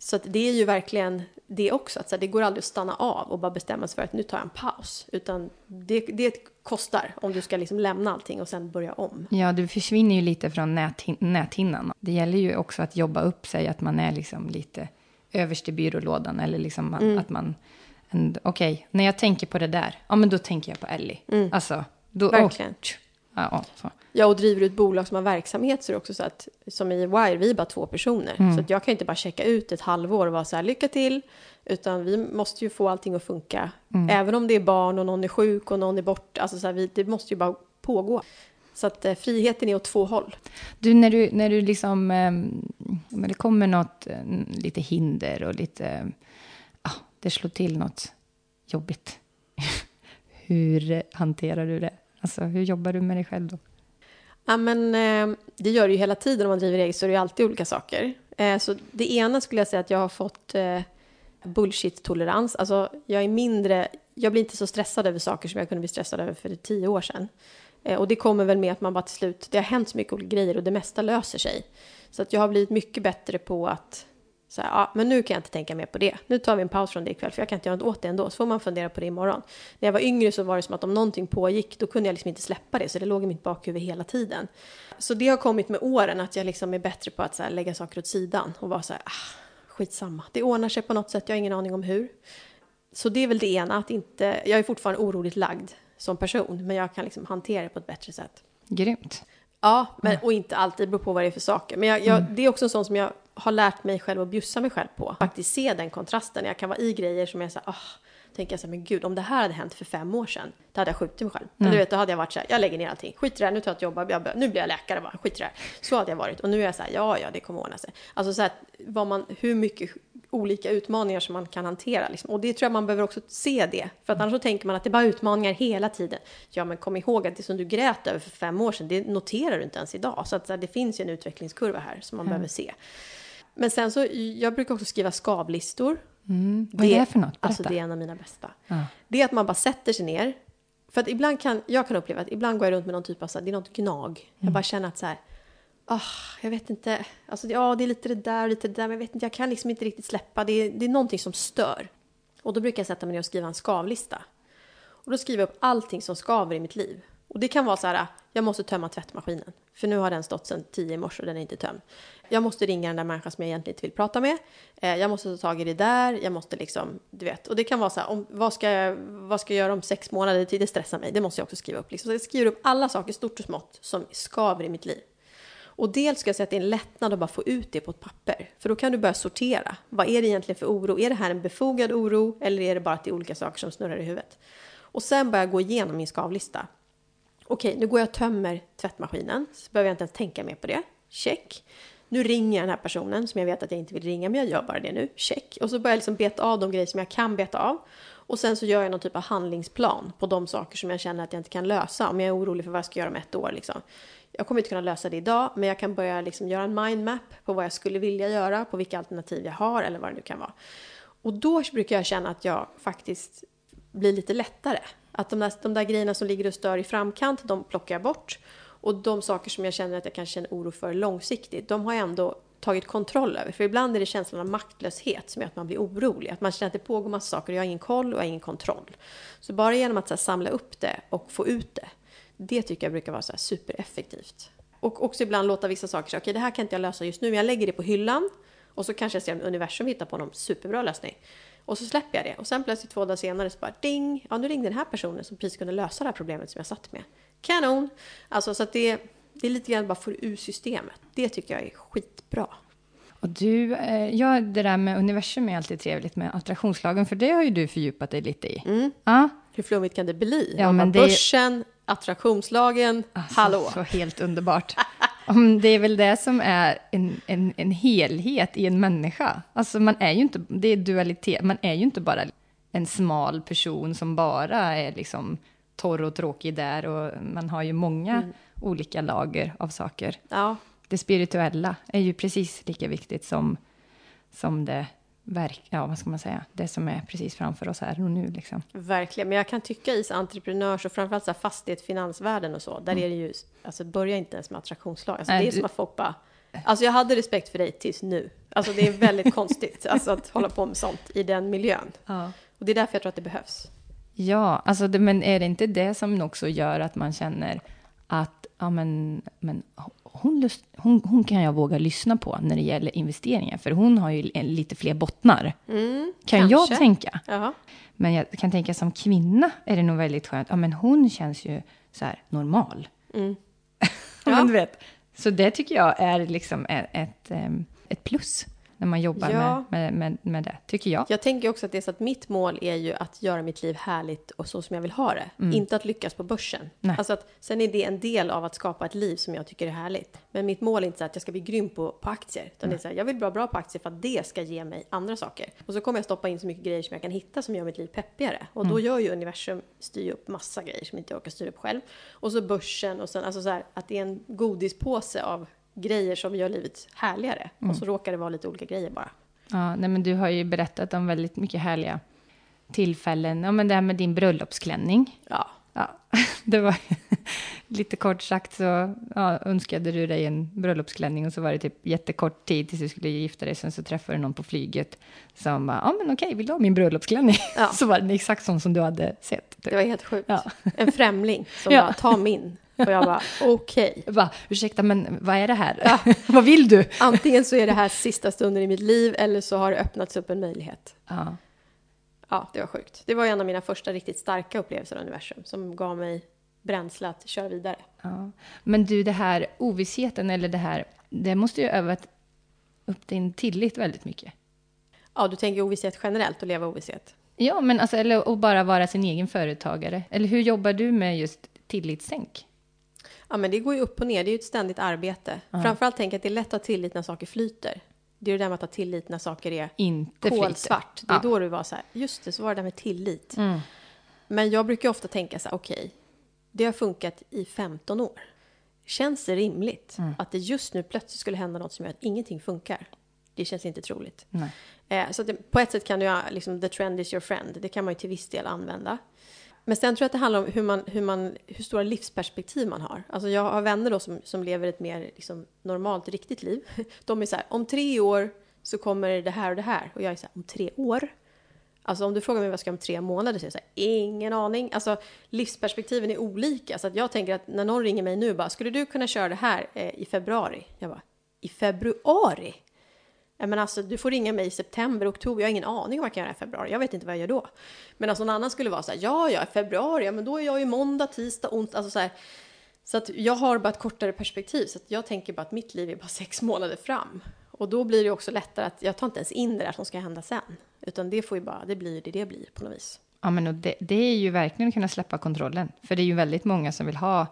så att det är ju verkligen det också, att här, det går aldrig att stanna av och bara bestämma sig för att nu tar jag en paus. Utan det, det kostar om du ska liksom lämna allting och sen börja om. Ja, du försvinner ju lite från näthin- näthinnan. Det gäller ju också att jobba upp sig, att man är liksom lite överst i byrålådan. Eller liksom man, att man... Okej, när jag tänker på det där, ja men då tänker jag på Ellie. Alltså, då... Verkligen. Tsch. ja, så. Ja, och driver du ett bolag som har verksamhet så är det också så att, som i Wire, vi är bara två personer. Så att jag kan inte bara checka ut ett halvår och vara så här, lycka till. Utan vi måste ju få allting att funka. Även om det är barn och någon är sjuk och någon är borta. Alltså så här, vi, det måste ju bara pågå. Så att eh, friheten är åt två håll. Du, när du, när du liksom... Eh, men det kommer något, eh, lite hinder och lite... Ja, det slår till något jobbigt. [laughs] hur hanterar du det? Alltså, hur jobbar du med dig själv då? Ja, men eh, det gör det ju hela tiden om man driver eget så är det ju alltid olika saker. Eh, så det ena skulle jag säga att jag har fått eh, bullshit-tolerans. Alltså jag är mindre, jag blir inte så stressad över saker som jag kunde bli stressad över för tio år sedan. Eh, och det kommer väl med att man bara till slut, det har hänt så mycket olika grejer och det mesta löser sig. Så att jag har blivit mycket bättre på att så här, ja, men nu kan jag inte tänka mer på det. Nu tar vi en paus från det ikväll, för jag kan inte göra något åt det ändå. Så får man fundera på det imorgon. När jag var yngre så var det som att om någonting pågick, då kunde jag liksom inte släppa det. Så det låg i mitt bakhuvud hela tiden. Så det har kommit med åren, att jag liksom är bättre på att här, lägga saker åt sidan. Och vara så här, ah, skitsamma. Det ordnar sig på något sätt, jag har ingen aning om hur. Så det är väl det ena, att inte... Jag är fortfarande oroligt lagd som person, men jag kan liksom hantera det på ett bättre sätt. Grymt. Ja, men, och inte alltid, beror på vad det är för saker. Men jag, jag, det är också en sån som jag har lärt mig själv att bjussa mig själv på. Faktiskt se den kontrasten. Jag kan vara i grejer som jag säger, ah, tänker jag så här, men gud, om det här hade hänt för fem år sedan, då hade jag skjutit mig själv. Men du vet, då hade jag varit så här, jag lägger ner allting, skit i det här, nu tar jag ett jobb, jag, nu blir jag läkare bara, skit i det här. Så hade jag varit. Och nu är jag så här, ja, ja, det kommer ordna sig. Alltså så här, vad man, hur mycket olika utmaningar som man kan hantera. Liksom. Och det tror jag man behöver också se det. För att annars så tänker man att det är bara utmaningar hela tiden. Ja, men kom ihåg att det som du grät över för fem år sedan, det noterar du inte ens idag. Så att så här, det finns ju en utvecklingskurva här som man behöver se. Men sen så, jag brukar också skriva skavlistor. Mm. Vad är det för något? Berätta. Alltså det är en av mina bästa. Ja. Det är att man bara sätter sig ner. För att ibland kan, jag kan uppleva att ibland går jag runt med någon typ av, så här, det är något gnag. Jag bara känner att så här, ah, jag vet inte, alltså ja det är lite det där och lite det där, men jag vet inte, jag kan liksom inte riktigt släppa. Det är, det är någonting som stör. Och då brukar jag sätta mig ner och skriva en skavlista. Och då skriver jag upp allting som skaver i mitt liv. Och det kan vara så här, jag måste tömma tvättmaskinen. För nu har den stått sedan 10 i morse och den är inte tömd. Jag måste ringa den där människan som jag egentligen inte vill prata med. Eh, jag måste ta tag i det där. Jag måste liksom, du vet. Och det kan vara så här, om, vad, ska jag, vad ska jag göra om sex månader till? Det stressar mig. Det måste jag också skriva upp. Liksom. Så jag skriver upp alla saker, stort och smått, som skaver i mitt liv. Och dels ska jag säga att det är en lättnad att bara få ut det på ett papper. För då kan du börja sortera. Vad är det egentligen för oro? Är det här en befogad oro? Eller är det bara att det är olika saker som snurrar i huvudet? Och sen börja gå igenom min skavlista. Okej, nu går jag och tömmer tvättmaskinen. Så behöver jag inte ens tänka mer på det. Check. Nu ringer jag den här personen som jag vet att jag inte vill ringa, men jag gör bara det nu. Check. Och så börjar jag liksom beta av de grejer som jag kan beta av. Och sen så gör jag någon typ av handlingsplan på de saker som jag känner att jag inte kan lösa. Om jag är orolig för vad jag ska göra om ett år. Liksom. Jag kommer inte kunna lösa det idag, men jag kan börja liksom göra en mindmap på vad jag skulle vilja göra, på vilka alternativ jag har eller vad det nu kan vara. Och då brukar jag känna att jag faktiskt blir lite lättare. Att de där, de där grejerna som ligger och stör i framkant, de plockar jag bort. Och de saker som jag känner att jag kanske känner oro för långsiktigt, de har jag ändå tagit kontroll över. För ibland är det känslan av maktlöshet som gör att man blir orolig. Att man känner att det pågår massa saker och jag har ingen koll och jag har ingen kontroll. Så bara genom att så här, samla upp det och få ut det, det tycker jag brukar vara så här, supereffektivt. Och också ibland låta vissa saker okej okej det här kan inte jag lösa just nu, men jag lägger det på hyllan. Och så kanske jag ser om universum hittar på någon superbra lösning. Och så släpper jag det. Och sen plötsligt två dagar senare så bara ding! Ja, nu ringde den här personen som precis kunde lösa det här problemet som jag satt med. Kanon! Alltså så att det, det är lite grann bara för ur systemet. Det tycker jag är skitbra. Och du, eh, ja, det där med universum är alltid trevligt med attraktionslagen, för det har ju du fördjupat dig lite i. Mm. Ja, Hur flummigt kan det bli? Ja, men bara, det- Börsen, attraktionslagen, alltså, hallå. så helt underbart. [laughs] Det är väl det som är en, en, en helhet i en människa. Alltså man är ju inte, det är dualitet, man är ju inte bara en smal person som bara är liksom torr och tråkig där och man har ju många Mm. olika lager av saker. Ja, Det spirituella är ju precis lika viktigt som, som det verk, ja vad ska man säga, det som är precis framför oss här och nu liksom. verkligen. Men jag kan tycka i så entreprenörs och framförallt så här fastighet, finansvärlden och så, där är det ju, alltså börja inte ens med attraktionslag. Alltså, Nej, det är du- som att folk bara, alltså jag hade respekt för dig tills nu. Alltså det är väldigt [laughs] konstigt, alltså att hålla på med sånt i den miljön. Ja. Och det är därför jag tror att det behövs. Ja, alltså det, men är det inte det som också gör att man känner att ja, men, men hon, lust, hon, hon kan jag våga lyssna på när det gäller investeringar, för hon har ju en- lite fler bottnar, Mm, kan jag kanske. tänka. Ja. Men jag kan tänka som kvinna är det nog väldigt skönt. Ja, men hon känns ju så här normal. Mm. [laughs] Ja. Men du vet, så det tycker jag är liksom ett, ett, em, ett plus när man jobbar Ja. med, med, med, det, tycker jag. Jag tänker också att det är så att mitt mål är ju att göra mitt liv härligt och så som jag vill ha det. Inte att lyckas på börsen. Mm. Nej. Alltså att, sen är det en del av att skapa ett liv som jag tycker är härligt. Men mitt mål är inte så att jag ska bli grym på, på aktier. Utan det är så här, jag vill vara bra på aktier för att det ska ge mig andra saker. Och så kommer jag stoppa in så mycket grejer som jag kan hitta som gör mitt liv peppigare. Och Mm. då gör ju universum, styr upp massa grejer som inte jag orkar styra upp själv. Och så börsen och sen, alltså så här, att det är en godispåse av grejer som gör livet härligare. Mm. Och så råkar det vara lite olika grejer bara. Ja, nej, men du har ju berättat om väldigt mycket härliga tillfällen. Ja, men det här med din bröllopsklänning. Ja, Ja, [laughs] det var [laughs] lite kort sagt så ja, önskade du dig en bröllopsklänning och så var det typ jättekort tid tills du skulle gifta dig. Sen så träffade du någon på flyget som bara, ja men okej, vill du ha min bröllopsklänning? Ja. [laughs] Så var den exakt sån som du hade sett. typ. Det var helt sjukt. Ja. En främling som Ja. bara, ta min. Och jag bara, [laughs] okej. Bara, ursäkta, men vad är det här? [laughs] vad vill du? Antingen så är det här sista stunden i mitt liv eller så har det öppnats upp en möjlighet. Ja, Ja, det var sjukt. Det var en av mina första riktigt starka upplevelser av universum som gav mig bränsle att köra vidare. ja. Men du, det här ovissheten eller det här, det måste ju övat upp din tillit väldigt mycket. Ja, du tänker ovisshet generellt och leva ovisshet. Ja, men alltså, eller att bara vara sin egen företagare. Eller hur jobbar du med just tillitssänk? Ja, men det går ju upp och ner. Det är ju ett ständigt arbete. Framförallt tänker jag att det är lätt att ha tillit när saker flyter. Det är det där med att ha tillit när saker är Inte flyter. kolsvart. Det är Ja. då du var så här, just det, så var det där med tillit. Mm. Men jag brukar ofta tänka så här, okej, det har funkat i 15 år. Känns det rimligt Mm. att det just nu plötsligt skulle hända något som gör att ingenting funkar? Det känns inte troligt. Nej. Eh, så det, på ett sätt kan du, ja, liksom, the trend is your friend. Det kan man ju till viss del använda. Men sen tror jag att det handlar om hur, man, hur, man, hur stora livsperspektiv man har. Alltså jag har vänner då som, som lever ett mer liksom, normalt, riktigt liv. [laughs] De är så här, om tre år så kommer det här och det här. Och jag är så här, om tre år? Alltså om du frågar mig vad jag ska göra om tre månader så är jag så här, ingen aning. Alltså livsperspektiven är olika. Så att jag tänker att när någon ringer mig nu bara, skulle du kunna köra det här eh, i februari? Jag bara, i februari? Men alltså, du får ringa mig i september, oktober. Jag har ingen aning om vad jag kan göra i februari. Jag vet inte vad jag gör då. Men alltså, någon annan skulle vara så här, ja, ja, i februari, ja, men då är jag ju måndag, tisdag, onsdag. Alltså, så här, så att jag har bara ett kortare perspektiv. Så att jag tänker bara att mitt liv är bara sex månader fram. Och då blir det också lättare att jag tar inte ens in det där som ska hända sen. Utan det får ju bara, det blir det det blir på något vis. Ja, men och det, det är ju verkligen att kunna släppa kontrollen. För det är ju väldigt många som vill ha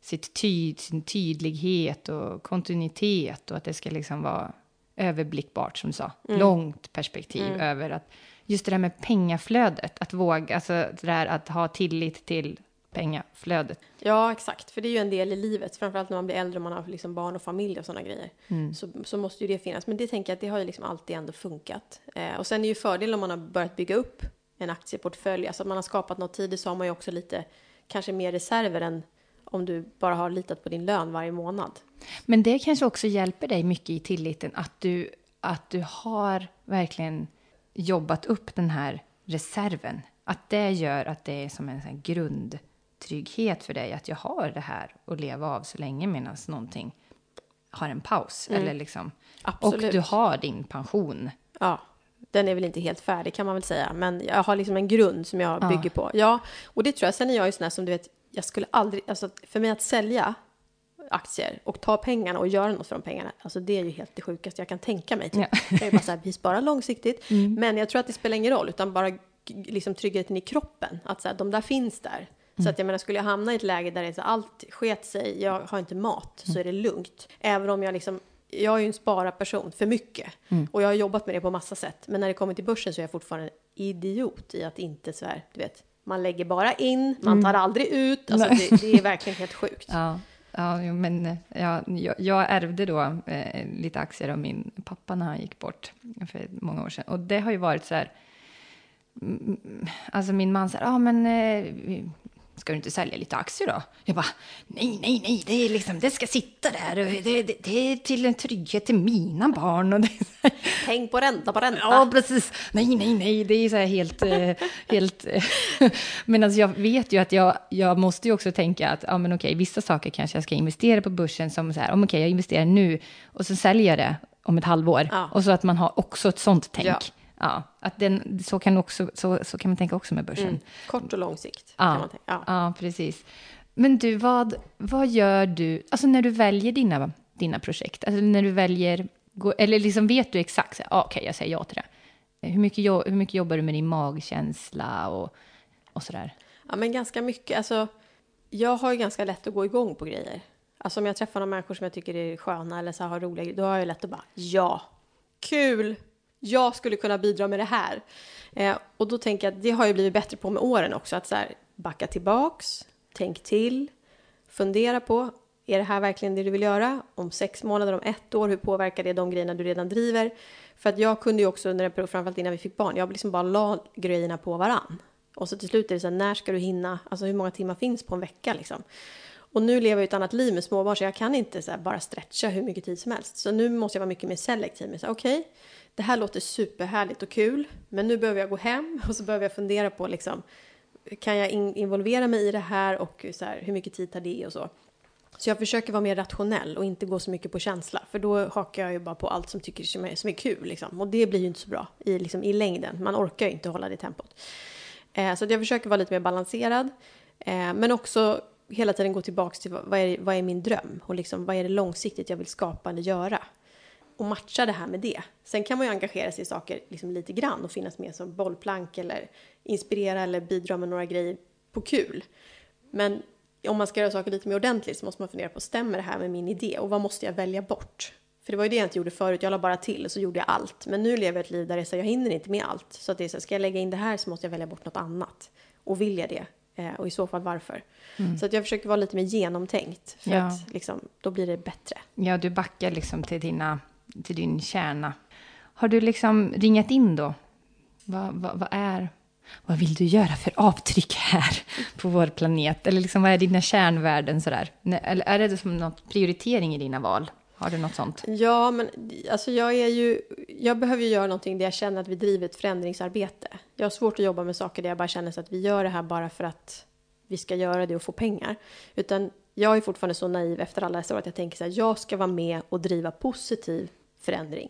sitt tyd, sin tydlighet och kontinuitet och att det ska liksom vara överblickbart, som du sa. Långt perspektiv över att just det där med pengaflödet, att våga, alltså det där att ha tillit till pengaflödet. Ja, exakt. För det är ju en del i livet. Framförallt när man blir äldre och man har liksom barn och familj och sådana grejer. Så, så måste ju det finnas. Men det tänker jag att det har ju liksom alltid ändå funkat. Eh, och sen är ju fördelen om man har börjat bygga upp en aktieportfölj. Alltså att man har skapat något tidigt så har man ju också lite, kanske mer reserver än om du bara har litat på din lön varje månad. Men det kanske också hjälper dig mycket i tilliten att du, att du har verkligen jobbat upp den här reserven. Att det gör att det är som en sån grundtrygghet för dig att jag har det här att leva av så länge medan någonting har en paus. Eller liksom. Absolut. Och du har din pension. Ja, den är väl inte helt färdig kan man väl säga. Men jag har liksom en grund som jag Ja. bygger på. Ja, och det tror jag. Sen är jag ju sån här som du vet, jag skulle aldrig, alltså för mig att sälja aktier och ta pengarna och göra något för de pengarna. Alltså det är ju helt det sjukaste jag kan tänka mig. Typ. Ja. Det är bara så här, vi sparar långsiktigt. [laughs] Men jag tror att det spelar ingen roll, utan bara liksom tryggheten i kroppen. Att så här, de där finns där. Så att jag menar, skulle jag hamna i ett läge där det är så, allt sket sig, jag har inte mat, så är det lugnt. Även om jag liksom, jag är ju en spararperson för mycket. Och jag har jobbat med det på massa sätt. Men när det kommer till börsen så är jag fortfarande en idiot i att inte så här, du vet, man lägger bara in, man tar aldrig ut. Alltså det, det är verkligen helt sjukt. [laughs] Ja, ja men eh, ja, jag, jag ärvde då eh, lite aktier av min pappa när han gick bort för många år sedan. Och det har ju varit så här, mm, alltså min man säger, ah, men eh, ska du inte sälja lite aktier då? Jag bara, nej, nej, nej, det, är liksom, det ska sitta där och det, det, det är till en trygghet till mina barn. Och det, här, Häng på ränta på ränta. Ja, precis. Nej, nej, nej, det är så här helt... eh, helt eh, men alltså jag vet ju att jag, jag måste ju också tänka att, ja men okej, vissa saker kanske jag ska investera på börsen som så här, om okej, jag investerar nu och så säljer jag det om ett halvår. Ja. Och så att man har också ett sånt tänk. Ja. Ja. att den, så, kan också, så, så kan man tänka också med börsen. Mm. Kort och lång sikt. Ja. Kan man tänka. Ja. Ja, precis. Men du, vad, vad gör du, alltså när du väljer dina, dina projekt, alltså när du väljer, eller liksom vet du exakt, ah, okej, jag säger ja till det. Hur mycket, jo- hur mycket jobbar du med din magkänsla och, och sådär? Ja, men ganska mycket. Alltså, jag har ju ganska lätt att gå igång på grejer. Alltså om jag träffar några människor som jag tycker är sköna eller så har roliga grejer, då har jag lätt att bara ja, kul, jag skulle kunna bidra med det här. Eh, och då tänker jag att det har jag blivit bättre på med åren också, att så här, backa tillbaks, tänk till, fundera på, är det här verkligen det du vill göra? Om sex månader, om ett år, hur påverkar det de grejerna du redan driver? För att jag kunde ju också under en period, framförallt innan vi fick barn, jag liksom bara la grejerna på varann. Och så till slut är det så här, när ska du hinna, alltså hur många timmar finns på en vecka liksom? Och nu lever jag ett annat liv med småbarn så jag kan inte så här bara stretcha hur mycket tid som helst. Så nu måste jag vara mycket mer selektiv. med så okej, okay, det här låter superhärligt och kul, men nu behöver jag gå hem [laughs] och så behöver jag fundera på liksom, kan jag in, involvera mig i det här och så här, hur mycket tid tar det och så. Så jag försöker vara mer rationell och inte gå så mycket på känsla. För då hakar jag ju bara på allt som, tycker, som, är, som är kul. Liksom. Och det blir ju inte så bra i, liksom, i längden. Man orkar ju inte hålla det tempot. Eh, så att jag försöker vara lite mer balanserad. Eh, men också hela tiden gå tillbaka till vad, vad, är, vad är min dröm? Och liksom, vad är det långsiktigt jag vill skapa eller göra? Och matcha det här med det. Sen kan man ju engagera sig i saker liksom lite grann och finnas med som bollplank eller inspirera eller bidra med några grejer på kul. Men om man ska göra saker lite mer ordentligt så måste man fundera på, stämmer det här med min idé? Och vad måste jag välja bort? För det var ju det jag inte gjorde förut, jag la bara till och så gjorde jag allt. Men nu lever jag ett liv där är så, jag hinner inte med allt. Så att det är så, ska jag lägga in det här så måste jag välja bort något annat. Och vill jag det? Eh, och i så fall varför? Så att jag försöker vara lite mer genomtänkt. För Ja. att liksom, då blir det bättre. Ja, du backar liksom till, dina, till din kärna. Har du liksom ringat in då? Vad, vad, vad är... Vad vill du göra för avtryck här [laughs] på vår planet? Eller liksom, vad är dina kärnvärden sådär? Eller är det som något prioritering i dina val? Har du något sånt? Ja, men alltså jag är ju... Jag behöver ju göra någonting där jag känner att vi driver ett förändringsarbete. Jag har svårt att jobba med saker där jag bara känner så att vi gör det här bara för att vi ska göra det och få pengar. Utan jag är fortfarande så naiv efter alla dessa år att jag tänker så här, jag ska vara med och driva positiv förändring.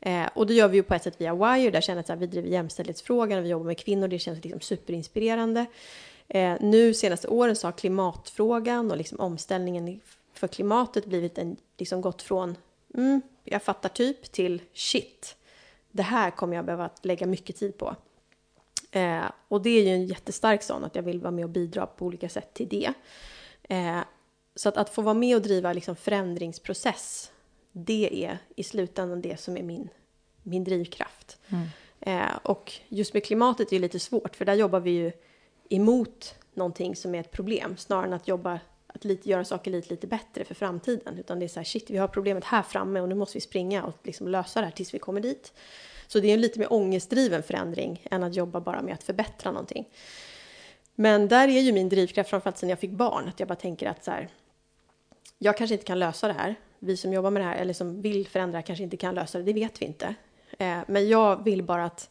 Eh, och det gör vi ju på ett sätt via Wire, där känner jag att så här, vi driver jämställdhetsfrågan och vi jobbar med kvinnor, det känns liksom superinspirerande. Eh, nu senaste åren så har klimatfrågan och liksom omställningen för klimatet blivit en, liksom gått från mm, jag fattar typ till shit. Det här kommer jag behöva lägga mycket tid på. Eh, och det är ju en jättestark sån, att jag vill vara med och bidra på olika sätt till det. Eh, så att, att få vara med och driva liksom förändringsprocess, det är i slutändan det som är min, min drivkraft. Eh, och just med klimatet är det lite svårt, för där jobbar vi ju emot någonting som är ett problem, snarare än att jobba att lite, göra saker lite, lite bättre för framtiden. Utan det är så här, shit, vi har problemet här framme och nu måste vi springa och liksom lösa det här tills vi kommer dit. Så det är en lite mer ångestdriven förändring än att jobba bara med att förbättra någonting. Men där är ju min drivkraft, framförallt sen jag fick barn, att jag bara tänker att så här, jag kanske inte kan lösa det här. Vi som jobbar med det här, eller som vill förändra, kanske inte kan lösa det, det vet vi inte. Eh, men jag vill bara att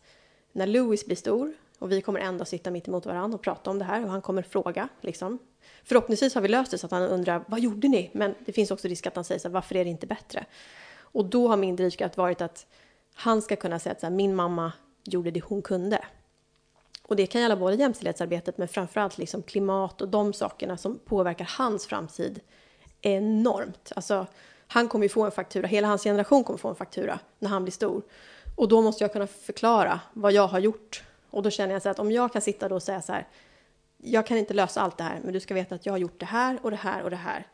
när Louis blir stor, och vi kommer ändå sitta mitt emot varandra och prata om det här, och han kommer fråga, liksom. Förhoppningsvis har vi löst det så att han undrar, vad gjorde ni? Men det finns också risk att han säger så här, varför är det inte bättre? Och då har min drivkraft varit att han ska kunna säga att så här, min mamma gjorde det hon kunde. Och det kan gälla både jämställdhetsarbetet men framförallt liksom klimat och de sakerna som påverkar hans framtid enormt. Alltså, han kommer ju få en faktura, hela hans generation kommer få en faktura när han blir stor. Och då måste jag kunna förklara vad jag har gjort. Och då känner jag så att om jag kan sitta då och säga så här, jag kan inte lösa allt det här, men du ska veta att jag har gjort det här och det här och det här.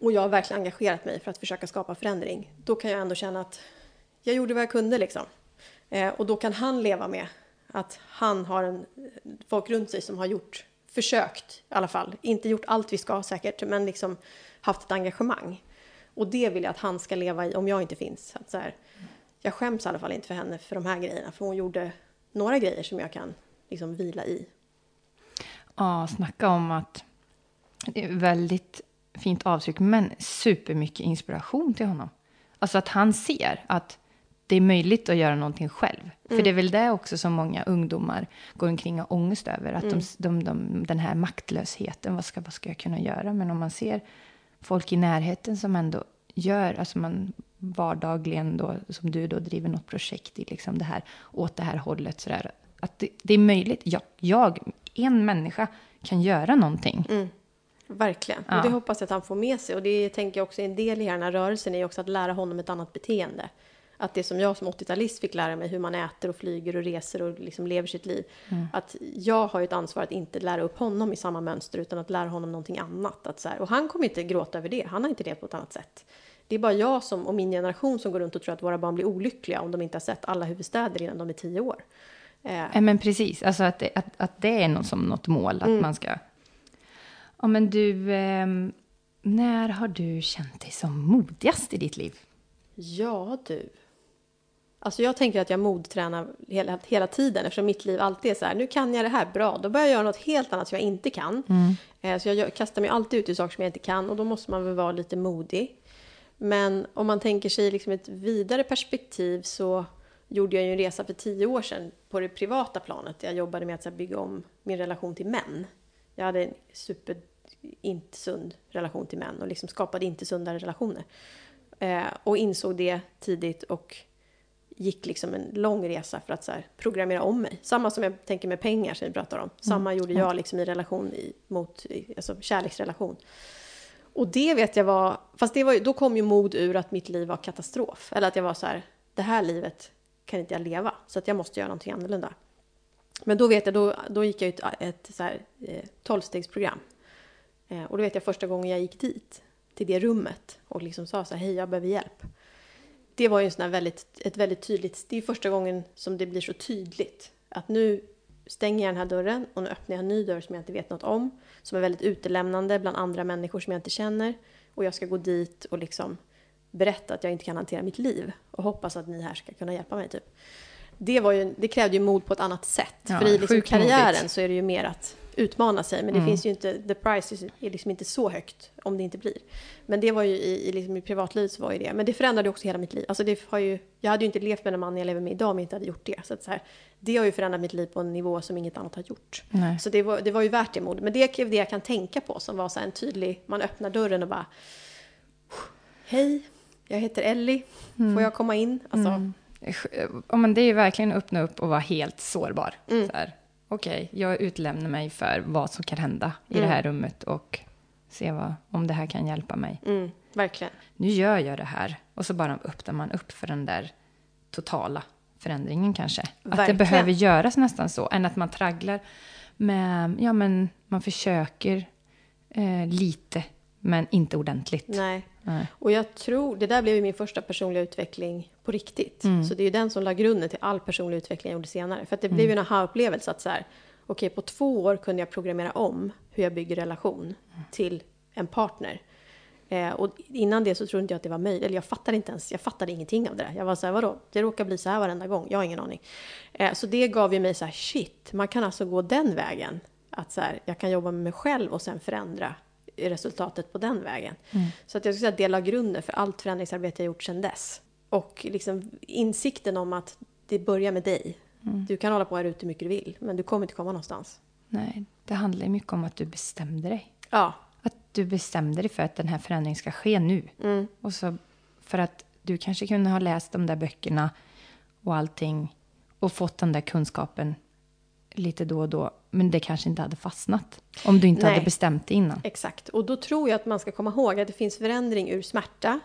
Och jag har verkligen engagerat mig för att försöka skapa förändring. Då kan jag ändå känna att jag gjorde vad jag kunde liksom. Eh, och då kan han leva med att han har en, folk runt sig som har gjort, försökt i alla fall, inte gjort allt vi ska säkert, men liksom haft ett engagemang. Och det vill jag att han ska leva i om jag inte finns. Att så här, jag skäms i alla fall inte för henne för de här grejerna, för hon gjorde några grejer som jag kan liksom vila i. Ja, snacka om att det är väldigt fint avtryck, men supermycket inspiration till honom. Alltså att han ser att det är möjligt att göra någonting själv. Mm. För det är väl det också som många ungdomar går omkring och ångest över. Att mm. de, de, de, den här maktlösheten, vad ska, vad ska jag kunna göra? Men om man ser folk i närheten som ändå gör, alltså man vardagligen då, som du då driver något projekt i liksom det här, åt det här hållet sådär. Att det, det är möjligt, jag, jag, en människa kan göra någonting. Mm. Verkligen. Ja. Och det hoppas jag att han får med sig. Och det tänker jag också är en del i den här rörelsen är också att lära honom ett annat beteende. Att det som jag som 80-talist fick lära mig, hur man äter och flyger och reser och liksom lever sitt liv. Mm. Att jag har ett ansvar att inte lära upp honom i samma mönster utan att lära honom någonting annat. Att så här, och han kommer inte gråta över det, han har inte det på ett annat sätt. Det är bara jag som, och min generation som går runt och tror att våra barn blir olyckliga om de inte har sett alla huvudstäder innan de är tio år. Eh. Men precis, alltså att att, att det är något som något mål, att mm. man ska Ja, men du, eh, när har du känt dig som modigast i ditt liv? Ja, du. Alltså jag tänker att jag modtränar hela, hela tiden eftersom mitt liv alltid är så här, nu kan jag det här bra, då börjar jag göra något helt annat som jag inte kan. Mm. Eh, så jag kastar mig alltid ut i saker som jag inte kan och då måste man väl vara lite modig. Men om man tänker sig liksom ett vidare perspektiv så gjorde jag ju en resa för tio år sedan på det privata planet. Jag jobbade med att bygga om min relation till män. Jag hade en super inte sund relation till män och liksom skapade inte sunda relationer. Eh, och insåg det tidigt och gick liksom en lång resa för att så här, programmera om mig. Samma som jag tänker med pengar som vi pratar om. Samma mm. gjorde jag liksom i relation i, mot, alltså kärleksrelation. Och det vet jag var, fast det var, då kom ju mod ur att mitt liv var katastrof. Eller att jag var så här, det här livet kan inte jag leva, så att jag måste göra någonting annorlunda. Men då vet jag, då, då gick jag ut ett så här, eh, tolvstegsprogram. Eh, och då vet jag första gången jag gick dit, till det rummet och liksom sa så här, hej jag behöver hjälp. Det var ju en sån väldigt, ett väldigt tydligt, det är första gången som det blir så tydligt. Att nu stänger jag den här dörren och nu öppnar jag en ny dörr som jag inte vet något om. Som är väldigt utelämnande bland andra människor som jag inte känner. Och jag ska gå dit och liksom berätta att jag inte kan hantera mitt liv. Och hoppas att ni här ska kunna hjälpa mig typ det, var ju, det krävde ju mod på ett annat sätt. Ja, För i liksom karriären så är det ju mer att utmana sig. Men det mm. finns ju inte, the price är liksom inte så högt om det inte blir. Men det var ju i, i, liksom i privatlivet så var ju det. Men det förändrade också hela mitt liv. Alltså det har ju, jag hade ju inte levt med den man jag lever med idag om jag inte hade gjort det. Så, så här, det har ju förändrat mitt liv på en nivå som inget annat har gjort. Nej. Så det var, det var ju värt det mod. Men det är det jag kan tänka på som var så en tydlig, man öppnar dörren och bara Hej, jag heter Ellie, mm. får jag komma in? Alltså, mm ja, men det är verkligen att öppna upp och vara helt sårbar. Mm. Okej, okay, jag utlämnar mig för vad som kan hända i mm. det här rummet och se vad, om det här kan hjälpa mig. Mm, verkligen. Nu gör jag det här och så bara öppnar man upp för den där totala förändringen kanske. Verkligen. Att det behöver göras nästan så, än att man tragglar med, ja men man försöker eh, lite, men inte ordentligt. Nej. Nej. Och jag tror, det där blev ju min första personliga utveckling på riktigt. Mm. Så det är ju den som la grunden till all personlig utveckling jag gjorde senare. För att det mm. blev ju en aha-upplevelse att så här, okej okay, på två år kunde jag programmera om hur jag bygger relation mm. till en partner. Eh, och innan det så trodde inte jag att det var möjligt, eller jag fattade inte ens, jag fattade ingenting av det där. Jag var så här, vadå, det råkar bli så här varenda gång, jag har ingen aning. Eh, så det gav ju mig så här, shit, man kan alltså gå den vägen. Att så här, jag kan jobba med mig själv och sen förändra resultatet på den vägen. Mm. Så att jag skulle säga att det la grunden för allt förändringsarbete jag gjort sedan dess. Och liksom insikten om att det börjar med dig. Mm. Du kan hålla på här ute hur mycket du vill, men du kommer inte komma någonstans. Nej, det handlar mycket om att du bestämde dig. Ja. Att du bestämde dig för att den här förändringen ska ske nu. Mm. Och så för att du kanske kunde ha läst de där böckerna och allting och fått den där kunskapen lite då och då. Men det kanske inte hade fastnat om du inte Nej. hade bestämt det innan. Exakt. Och då tror jag att man ska komma ihåg att det finns förändring ur smärta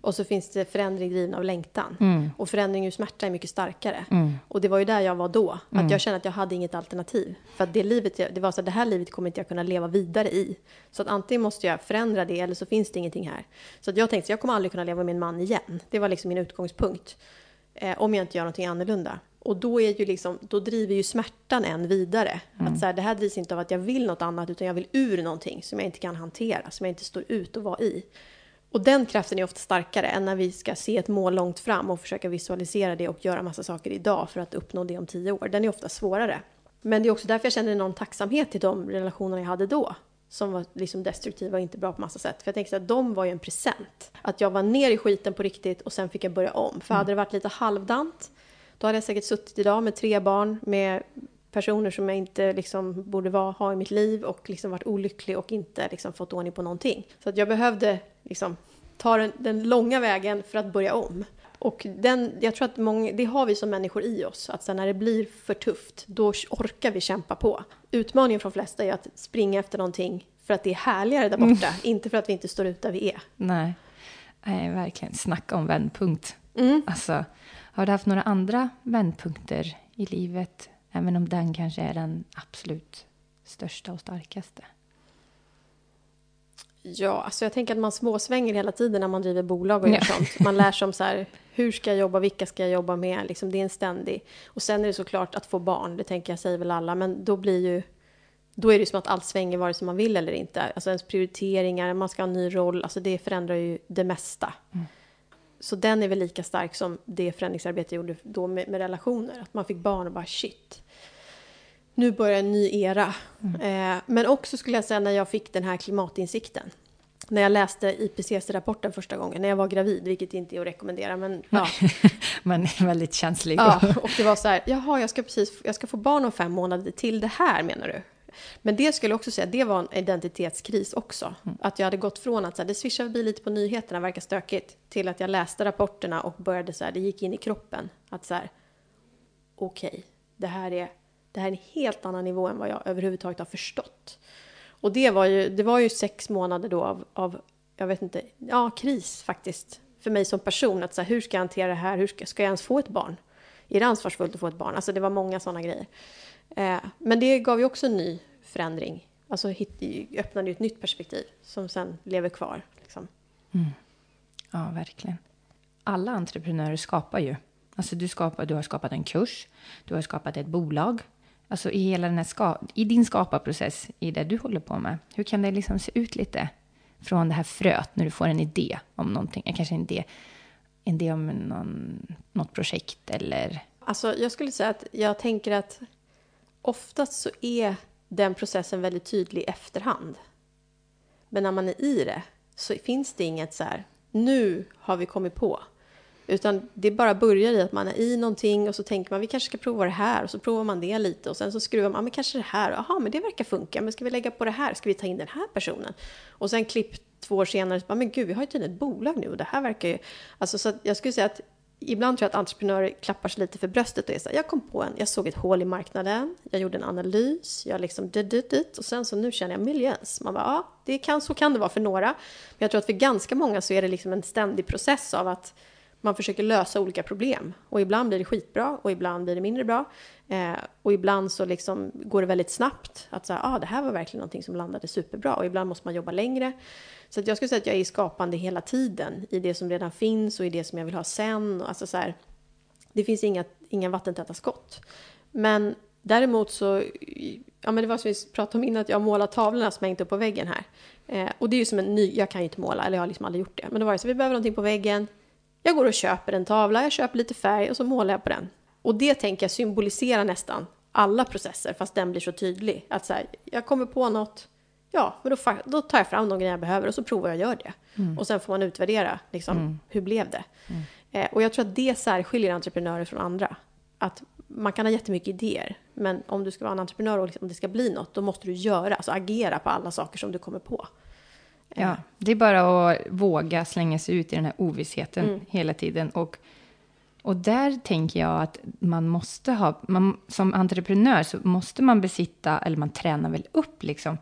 och så finns det förändring driven av längtan. Och förändring ur smärta är mycket starkare. Och det var ju där jag var då. Att jag kände att jag hade inget alternativ. För att det livet, det var så att det här livet kommer inte jag kunna leva vidare i. Så att antingen måste jag förändra det eller så finns det ingenting här. Så att jag tänkte, jag kommer aldrig kunna leva med min man igen. Det var liksom min utgångspunkt. Eh, om jag inte gör någonting annorlunda. Och då, är ju liksom, då driver ju smärtan en vidare. Att så här, det här drivs inte av att jag vill något annat, utan jag vill ur någonting som jag inte kan hantera, som jag inte står ut och vara i. Och den kraften är ofta starkare än när vi ska se ett mål långt fram och försöka visualisera det och göra massa saker idag för att uppnå det om tio år. Den är ofta svårare. Men det är också därför jag känner enorm tacksamhet till de relationer jag hade då. Som var liksom destruktiva och inte bra på massa sätt. För jag tänkte att de var ju en present. Att jag var ner i skiten på riktigt och sen fick jag börja om. För hade det varit lite halvdant, då hade jag säkert suttit idag med tre barn, med personer som jag inte liksom borde vara, ha i mitt liv och liksom varit olycklig och inte liksom fått ordning på någonting. Så att jag behövde liksom ta den, den långa vägen för att börja om. Och den, jag tror att många, det har vi som människor i oss, att sen när det blir för tufft, då orkar vi kämpa på. Utmaningen för de flesta är att springa efter någonting för att det är härligare där borta, inte för att vi inte står ut där vi är. Nej, Nej verkligen. Snacka om vändpunkt. Mm. Alltså, har du haft några andra vändpunkter i livet? Även om den kanske är den absolut största och starkaste. Ja, alltså jag tänker att man småsvänger hela tiden när man driver bolag och gör Ja. sånt. Man lär sig om så här, hur ska jag jobba, vilka ska jag jobba med? Liksom, det är en ständig. Och sen är det såklart att få barn, det tänker jag säger väl alla, men då blir ju då är det som att allt svänger vare sig man vill eller inte. Alltså ens prioriteringar, man ska ha en ny roll, alltså det förändrar ju det mesta. Så den är väl lika stark som det förändringsarbete jag gjorde då med, med relationer. Att man fick barn och bara shit. Nu börjar en ny era. Eh, men också skulle jag säga när jag fick den här klimatinsikten. När jag läste IPCC-rapporten första gången, när jag var gravid, vilket inte är att rekommendera, men ja. [laughs] Man är väldigt känslig. ja. Och det var så här, jaha, jag ska precis, jag ska få barn om fem månader till det här menar du? Men det skulle jag också säga, det var en identitetskris också. Att jag hade gått från att så här, det swishade förbi lite på nyheterna, verkar stökigt, till att jag läste rapporterna och började så här, det gick in i kroppen. Att så här, okej, det här är det här är en helt annan nivå än vad jag överhuvudtaget har förstått. Och det var ju, det var ju sex månader då av, av jag vet inte, ja, kris faktiskt. För mig som person, att så här, hur ska jag hantera det här? Hur ska, ska jag ens få ett barn? Är det ansvarsfullt att få ett barn? Alltså det var många sådana grejer. Eh, men det gav ju också en ny förändring. Alltså hit, öppnade ju ett nytt perspektiv som sen lever kvar. Liksom. Ja, verkligen. Alla entreprenörer skapar ju. Alltså du, skapar, du har skapat en kurs, du har skapat ett bolag. Alltså i hela den här ska, i din skaparprocess, i det du håller på med. Hur kan det liksom se ut lite från det här fröet när du får en idé om någonting? Eh, Kanske en idé, en idé om någon, något projekt eller... Alltså jag skulle säga att jag tänker att oftast så är den processen väldigt tydlig i efterhand. Men när man är i det så finns det inget så här, nu har vi kommit på. Utan det bara börjar i att man är i någonting och så tänker man vi kanske ska prova det här och så provar man det lite och sen så skruvar man, ja men kanske det här, jaha men det verkar funka, men ska vi lägga på det här, ska vi ta in den här personen? Och sen klipp två år senare, så bara, men gud vi har ju tydligen ett bolag nu och det här verkar ju... Alltså så att jag skulle säga att ibland tror jag att entreprenörer klappar sig lite för bröstet och är så här, jag kom på en, jag såg ett hål i marknaden, jag gjorde en analys, jag liksom dit, dit, dit och sen så nu känner jag millions. Man bara, ja, det kan, så kan det vara för några. Men jag tror att för ganska många så är det liksom en ständig process av att man försöker lösa olika problem. Och ibland blir det skitbra och ibland blir det mindre bra. Eh, och ibland så liksom går det väldigt snabbt. Att säga, ah, det här var verkligen någonting som landade superbra. Och ibland måste man jobba längre. Så att jag skulle säga att jag är skapande hela tiden. I det som redan finns och i det som jag vill ha sen. Alltså så här, det finns inga, inga vattentäta skott. Men däremot så, ja men det var som vi pratade om innan, att jag målar tavlorna som hängt upp på väggen här. Eh, och det är ju som en ny, jag kan ju inte måla, eller jag har liksom aldrig gjort det. Men då var det så, vi behöver någonting på väggen. Jag går och köper en tavla, jag köper lite färg och så målar jag på den. Och det tänker jag symbolisera nästan alla processer, fast den blir så tydlig. Att så här, jag kommer på något, ja, men då, då tar jag fram de grejer jag behöver och så provar jag och gör det. Och sen får man utvärdera, liksom, hur blev det? Eh, och jag tror att det särskiljer entreprenörer från andra. Att man kan ha jättemycket idéer, men om du ska vara en entreprenör och liksom, om det ska bli något, då måste du göra, alltså agera på alla saker som du kommer på. Ja, det är bara att våga slänga sig ut i den här ovissheten Mm. hela tiden och Och där tänker jag att man måste ha, man, som entreprenör så måste man besitta, eller man tränar väl upp liksom,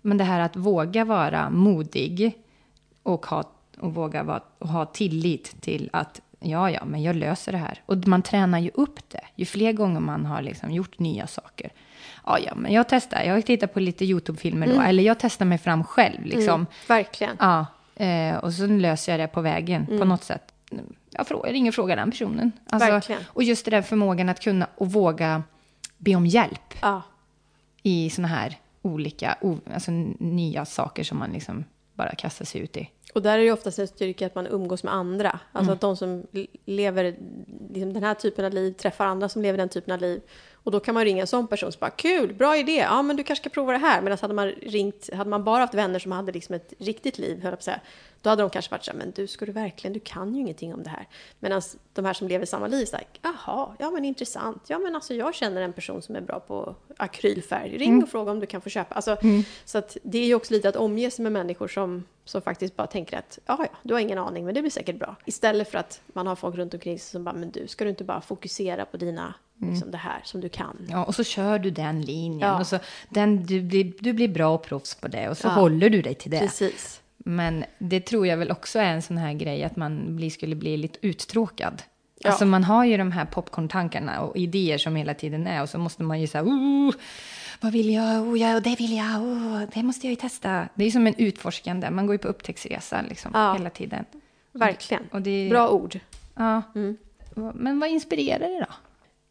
men det här att våga vara modig och, ha, och våga vara, och ha tillit till att ja, ja, men jag löser det här. Och man tränar ju upp det. Ju fler gånger man har liksom gjort nya saker. Ja, ja, men jag testar. Jag tittar på lite YouTube-filmer då. Mm. Eller jag testar mig fram själv. Liksom. Mm, verkligen. Ja, eh, och så löser jag det på vägen mm. på något sätt. Jag, frågar, jag ringer och frågar den personen. Alltså, verkligen. Och just där förmågan att kunna och våga be om hjälp. Ja. I såna här olika, alltså nya saker som man liksom bara kastar sig ut i. Och där är det oftast en styrka att man umgås med andra. Alltså mm. att de som lever liksom den här typen av liv träffar andra som lever den typen av liv. Och då kan man ringa en sån person som bara kul, bra idé, ja men du kanske ska prova det här. Medan hade man ringt, hade man bara haft vänner som hade liksom ett riktigt liv, höll jag på att säga, då hade de kanske varit så här, men du ska du verkligen, du kan ju ingenting om det här. Medan de här som lever samma liv, så här, jaha, ja men intressant, ja men alltså jag känner en person som är bra på akrylfärg, ring mm. och fråga om du kan få köpa. Alltså, mm. Så att det är ju också lite att omge sig med människor som, som faktiskt bara tänker att, ja ja, du har ingen aning, men det blir säkert bra. Istället för att man har folk runt omkring sig som bara, men du, ska du inte bara fokusera på dina Mm. Liksom det här som du kan. Ja, och så kör du den linjen. Ja. Och så den, du, blir, du blir bra proffs på det och så ja. håller du dig till det. Precis. Men det tror jag väl också är en sån här grej att man blir, skulle bli lite uttråkad. Ja. Alltså man har ju de här popcorntankarna och idéer som hela tiden är och så måste man ju säga oh, vad vill jag, oh, ja, det vill jag, oh, det måste jag ju testa. Det är som en utforskande, man går ju på upptäcktsresa liksom ja. hela tiden. Verkligen, det, bra ord. Ja, mm. men vad inspirerar det då?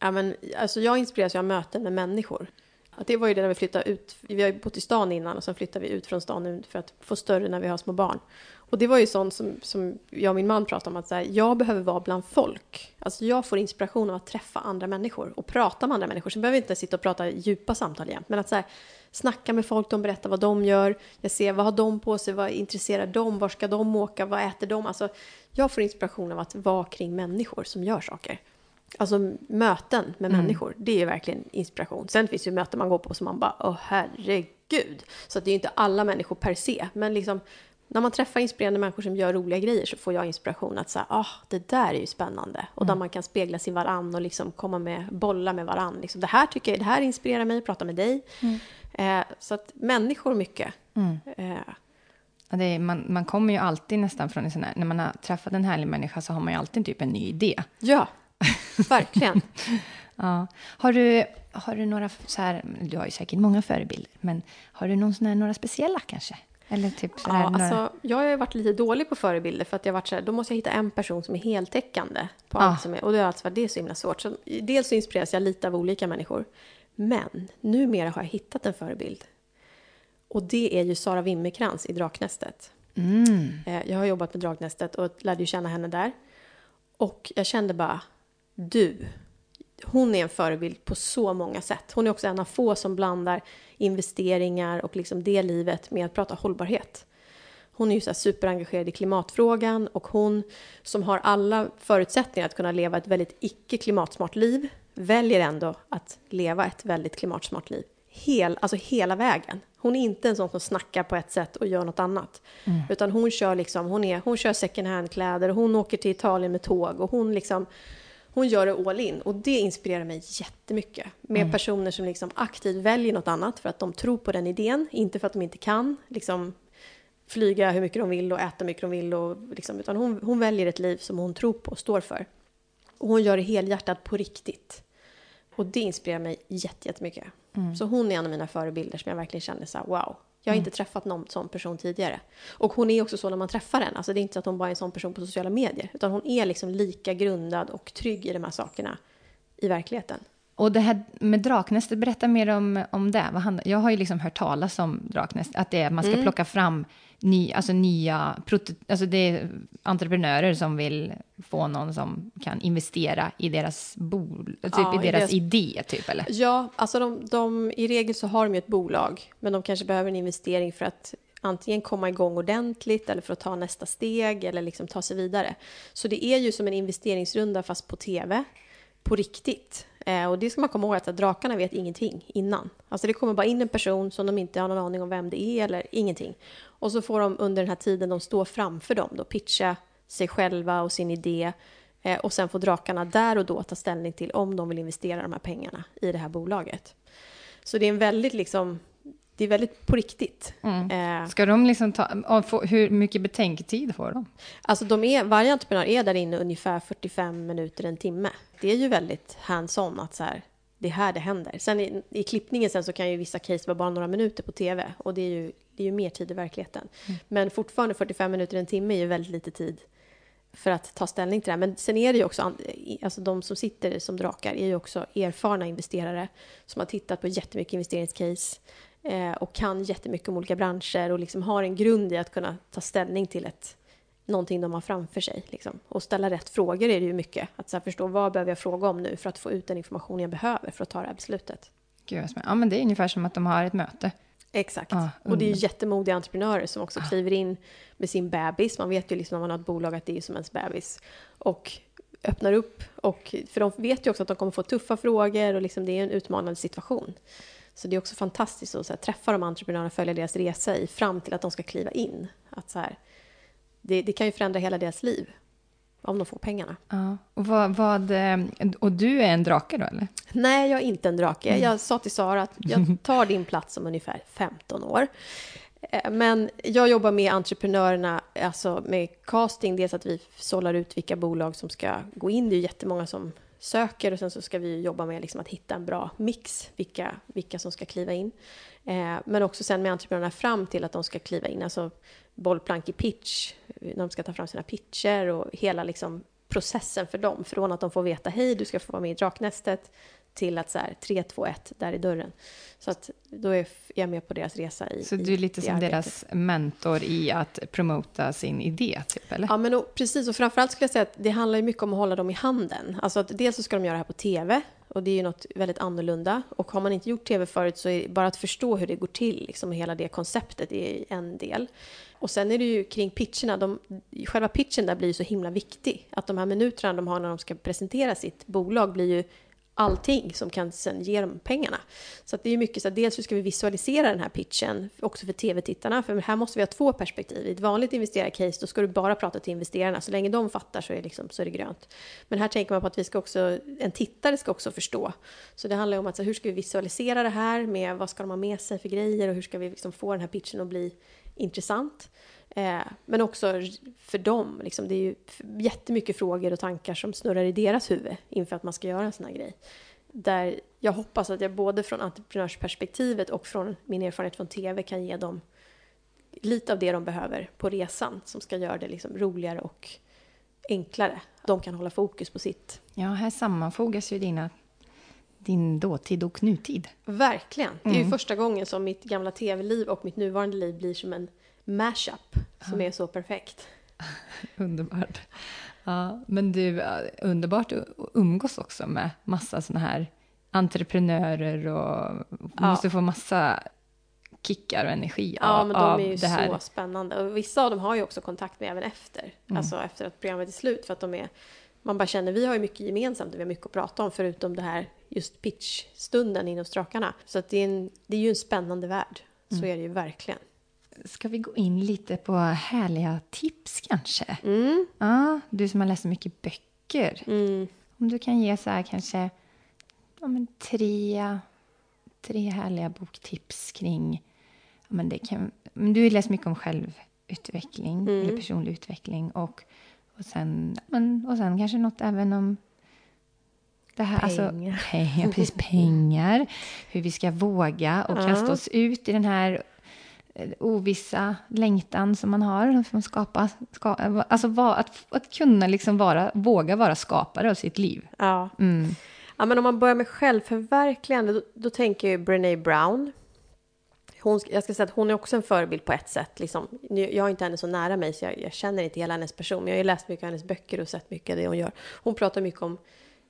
Ja, men, alltså jag inspireras ju av möten med människor. Att det var ju det när vi flyttade ut. Vi har ju bott i stan innan och sen flyttade vi ut från stan nu för att få större när vi har små barn. Och det var ju sånt som, som jag och min man pratade om att så här, jag behöver vara bland folk. Alltså jag får inspiration av att träffa andra människor och prata med andra människor. Sen behöver vi inte sitta och prata djupa samtal igen. Men att så här, snacka med folk, de berättar vad de gör. Jag ser vad har de på sig, vad intresserar de, var ska de åka, vad äter de? Alltså jag får inspiration av att vara kring människor som gör saker. Alltså möten med mm. människor, det är verkligen inspiration. Sen finns det ju möten man går på som man bara, åh herregud. Så det är ju inte alla människor per se, men liksom när man träffar inspirerande människor som gör roliga grejer så får jag inspiration att säga, ah, det där är ju spännande. Och mm. där man kan spegla sig i varann och liksom komma med, bolla med varann. Liksom, det här tycker jag, det här inspirerar mig, prata med dig. Mm. Eh, så att människor mycket. Mm. Eh. Är, man, man kommer ju alltid nästan från en sån här, när man har träffat en härlig människa så har man ju alltid typ en ny idé. Ja. [laughs] Verkligen. ja. Har du, har du några, så här, du har ju säkert många förebilder, men har du någon sån här, några speciella kanske? Eller typ så ja, några... alltså, jag har ju varit lite dålig på förebilder för att jag varit så här, då måste jag hitta en person som är heltäckande på ja. allt som är, och det har alltså varit det är så himla svårt. Så, dels så inspireras jag lite av olika människor, men numera har jag hittat en förebild. Och det är ju Sara Wimmerkrans i Draknästet. Mm. Eh, jag har jobbat med Draknästet och lärde ju känna henne där. Och jag kände bara, du. Hon är en förebild på så många sätt. Hon är också en av få som blandar investeringar och liksom det livet med att prata hållbarhet. Hon är ju så superengagerad i klimatfrågan och hon som har alla förutsättningar att kunna leva ett väldigt icke klimatsmart liv väljer ändå att leva ett väldigt klimatsmart liv. Hel, alltså hela vägen. Hon är inte en sån som snackar på ett sätt och gör något annat. Mm. Utan hon kör liksom, hon, är, hon kör second hand-kläder och hon åker till Italien med tåg och hon liksom hon gör det all in och det inspirerar mig jättemycket. Med mm. personer som liksom aktivt väljer något annat för att de tror på den idén, inte för att de inte kan liksom, flyga hur mycket de vill och äta hur mycket de vill. Och, liksom, utan hon, hon väljer ett liv som hon tror på och står för. Och hon gör det helhjärtat på riktigt. Och det inspirerar mig jättemycket. Mm. Så hon är en av mina förebilder som jag verkligen kände så här, wow, jag har inte mm. träffat någon sån person tidigare. Och hon är också så när man träffar henne. Alltså det är inte så att hon bara är en sån person på sociala medier. Utan hon är liksom lika grundad och trygg i de här sakerna i verkligheten. Och det här med draknästet, berätta mer om, om det. Jag har ju liksom hört talas om draknäst, att det är, man ska mm. plocka fram ny, alltså nya, alltså det är entreprenörer som vill få någon som kan investera i deras, bol, typ ja, i deras, deras idé, typ eller? Ja, alltså de, de, i regel så har de ju ett bolag, men de kanske behöver en investering för att antingen komma igång ordentligt eller för att ta nästa steg eller liksom ta sig vidare. Så det är ju som en investeringsrunda fast på tv, på riktigt. Eh, och det ska man komma ihåg att drakarna vet ingenting innan. Alltså det kommer bara in en person som de inte har någon aning om vem det är eller ingenting. Och så får de under den här tiden de står framför dem då pitcha sig själva och sin idé Eh, och sen får drakarna där och då ta ställning till om de vill investera de här pengarna i det här bolaget. Så det är en väldigt liksom, det är väldigt på riktigt. Mm. Ska de liksom ta, hur mycket betänketid får de? Alltså de är, varje entreprenör är där inne ungefär 45 minuter, en timme. Det är ju väldigt hands-on att så här, det är här det händer. Sen i, i klippningen sen så kan ju vissa case vara bara några minuter på tv och det är ju, det är ju mer tid i verkligheten. Mm. Men fortfarande 45 minuter, en timme är ju väldigt lite tid för att ta ställning till det här. Men sen är det ju också, alltså de som sitter som drakar är ju också erfarna investerare som har tittat på jättemycket investeringscase eh, och kan jättemycket om olika branscher och liksom har en grund i att kunna ta ställning till ett, någonting de har framför sig. Liksom. Och ställa rätt frågor är det ju mycket. Att så förstå vad behöver jag fråga om nu för att få ut den information jag behöver för att ta det här beslutet. Gud, ja, men det är ungefär som att de har ett möte. Exakt. Ah, och det är ju jättemodiga entreprenörer som också ah. kliver in med sin bebis. Man vet ju liksom när man har ett bolag att det är som ens bebis. Och öppnar upp. Och, för de vet ju också att de kommer få tuffa frågor och liksom det är en utmanande situation. Så det är också fantastiskt att här, träffa de entreprenörerna och följa deras resa i, fram till att de ska kliva in. Att så här, det, det kan ju förändra hela deras liv om de får pengarna. Ja. Och, vad, vad, eh, och du är en drake då, eller? Nej, jag är inte en drake. Mm. Jag sa till Sara att jag [laughs] tar din plats om ungefär 15 år. Eh, men jag jobbar med entreprenörerna, alltså med casting, dels att vi sållar ut vilka bolag som ska gå in. Det är jättemånga som söker och sen så ska vi jobba med liksom att hitta en bra mix, vilka, vilka som ska kliva in. Eh, men också sen med entreprenörerna fram till att de ska kliva in, alltså bollplank i pitch, när de ska ta fram sina pitcher och hela liksom processen för dem. Från att de får veta hej, du ska få vara med i Draknästet, till att så här 3, 2, 1, där är dörren. Så att då är jag med på deras resa i Så du är lite som arbetet. deras mentor i att promota sin idé, typ, eller? Ja, men och, precis. Och framförallt skulle jag säga att det handlar ju mycket om att hålla dem i handen. Alltså att dels så ska de göra det här på TV, och det är ju något väldigt annorlunda. Och har man inte gjort TV förut så är det bara att förstå hur det går till, liksom hela det konceptet är en del. Och sen är det ju kring pitcherna, de, själva pitchen där blir ju så himla viktig. Att de här minuterna de har när de ska presentera sitt bolag blir ju allting som kan sen ge dem pengarna. Så det är mycket så att dels hur ska vi visualisera den här pitchen också för tv-tittarna, för här måste vi ha två perspektiv. I ett vanligt investerarcase då ska du bara prata till investerarna, så länge de fattar så är, det liksom, så är det grönt. Men här tänker man på att vi ska också, en tittare ska också förstå. Så det handlar om att så hur ska vi visualisera det här med vad ska de ha med sig för grejer och hur ska vi liksom få den här pitchen att bli intressant. Eh, men också för dem, liksom, det är ju jättemycket frågor och tankar som snurrar i deras huvud inför att man ska göra en sån här grej. Där jag hoppas att jag både från entreprenörsperspektivet och från min erfarenhet från TV kan ge dem lite av det de behöver på resan som ska göra det liksom roligare och enklare. De kan hålla fokus på sitt. Ja, här sammanfogas ju dina, din dåtid och nutid. Verkligen. Det är mm. ju första gången som mitt gamla TV-liv och mitt nuvarande liv blir som en mashup som ja. är så perfekt. [laughs] Underbart. Ja, men du, underbart att umgås också med massa sådana här entreprenörer och ja. måste få massa kickar och energi ja, av, men de är ju det här. så spännande. Och vissa av dem har ju också kontakt med även efter, mm. alltså efter att programmet är slut, för att de är man bara känner, vi har ju mycket gemensamt vi har mycket att prata om förutom det här just pitchstunden inom Strakarna. Så att det, är en, det är ju en spännande värld, så mm. är det ju verkligen. Ska vi gå in lite på härliga tips kanske? Mm. Ja, du som har läst så mycket böcker. Mm. Om du kan ge så här kanske ja, men tre, tre härliga boktips kring... Ja, men det kan, du har läst mycket om självutveckling, mm. eller personlig utveckling. Och, och, sen, men, och sen kanske något även om det här, alltså, pengar. Alltså, pengar, precis, pengar. Hur vi ska våga och kasta oss ut i den här ovissa längtan som man har. Som skapa, ska, alltså var, att, att kunna liksom vara, våga vara skapare av sitt liv. Ja. Mm. ja, men om man börjar med självförverkligande, då, då tänker jag Brené Brown. Hon, jag ska säga att hon är också en förebild på ett sätt. Liksom. Jag har inte henne så nära mig, så jag, jag, känner inte hela hennes person. Men jag har läst mycket av hennes böcker och sett mycket av det hon gör. Hon pratar mycket om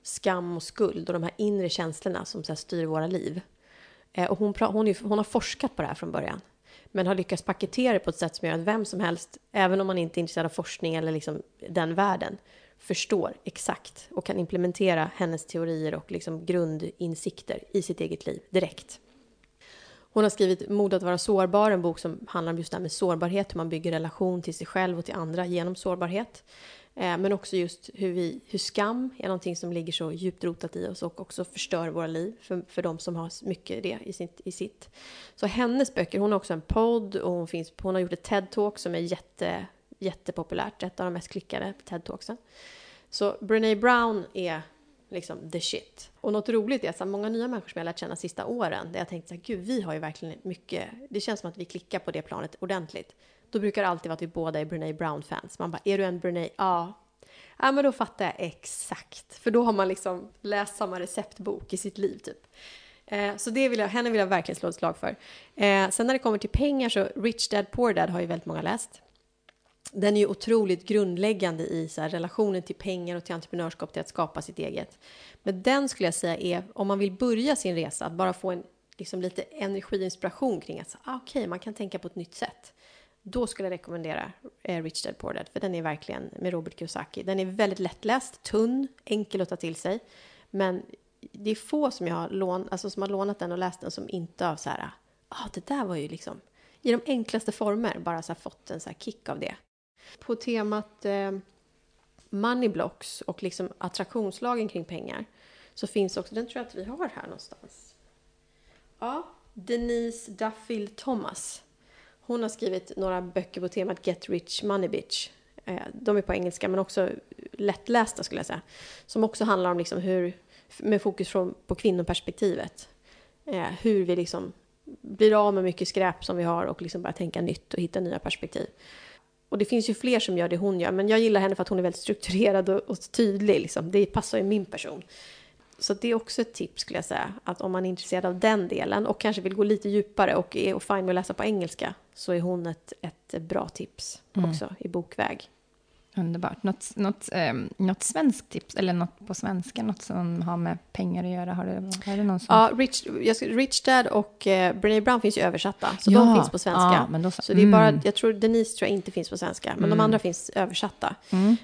skam och skuld och de här inre känslorna som så styr våra liv. Eh, och hon, hon, är, hon har forskat på det här från början men har lyckats paketera det på ett sätt som gör att vem som helst, även om man inte är intresserad av forskning eller liksom den världen, förstår exakt och kan implementera hennes teorier och liksom grundinsikter i sitt eget liv direkt. Hon har skrivit Mod att vara sårbar, en bok som handlar om just det här med sårbarhet, hur man bygger relation till sig själv och till andra genom sårbarhet. Eh, men också just hur, vi, hur skam är någonting som ligger så djupt rotat i oss och också förstör våra liv för, för de som har mycket det i sitt, i sitt. Så hennes böcker, hon har också en podd och hon, finns, hon har gjort ett TED-talk som är jätte, jättepopulärt, ett av de mest klickade TED-talksen. Så Brené Brown är liksom the shit. Och något roligt är att så många nya människor som jag lärt känna sista åren, där jag tänkt så här, gud, vi har ju verkligen mycket, det känns som att vi klickar på det planet ordentligt. Då brukar det alltid vara att vi båda är Brené Brown-fans. Man bara, är du en Brené? Ja. Ja, men då fattar jag exakt. För då har man liksom läst samma receptbok i sitt liv, typ. Eh, så det vill jag, henne vill jag verkligen slå ett slag för. Eh, sen när det kommer till pengar så, Rich Dad Poor Dad har ju väldigt många läst den är ju otroligt grundläggande i så här, relationen till pengar och till entreprenörskap, till att skapa sitt eget. Men den skulle jag säga är, om man vill börja sin resa, att bara få en liksom, lite energi och inspiration kring att ah, okej, okay, man kan tänka på ett nytt sätt. Då skulle jag rekommendera eh, Rich Dad Poor Dad, för den är verkligen med Robert Kiyosaki. Den är väldigt lättläst, tunn, enkel att ta till sig. Men det är få som jag har, lån, alltså, som har lånat den och läst den som inte har så här, ah, det där var ju liksom i de enklaste former bara så fått en så kick av det. På temat eh, money blocks och liksom attraktionslagen kring pengar så finns också, den tror jag att vi har här någonstans. Ja, Denise Duffield Thomas. Hon har skrivit några böcker på temat Get Rich Money Bitch. Eh, de är på engelska men också lättlästa skulle jag säga. Som också handlar om liksom hur, med fokus från, på kvinnoperspektivet. Eh, hur vi liksom blir av med mycket skräp som vi har och liksom börjar tänka nytt och hitta nya perspektiv. Och det finns ju fler som gör det hon gör, men jag gillar henne för att hon är väldigt strukturerad och, och tydlig. Liksom. Det passar ju min person. Så det är också ett tips skulle jag säga, att om man är intresserad av den delen och kanske vill gå lite djupare och är och fine med att läsa på engelska så är hon ett, ett bra tips mm. också i bokväg. Underbart. Något, något, eh, något svenskt tips, eller något på svenska, något som har med pengar att göra? Har det, har det någon som... Ja, Rich, Rich Dad och eh, Brené Brown finns ju översatta, så ja, de finns på svenska. Ja, så, så det är bara, mm. jag tror Denise tror jag inte finns på svenska, men mm. de andra finns översatta. Mm.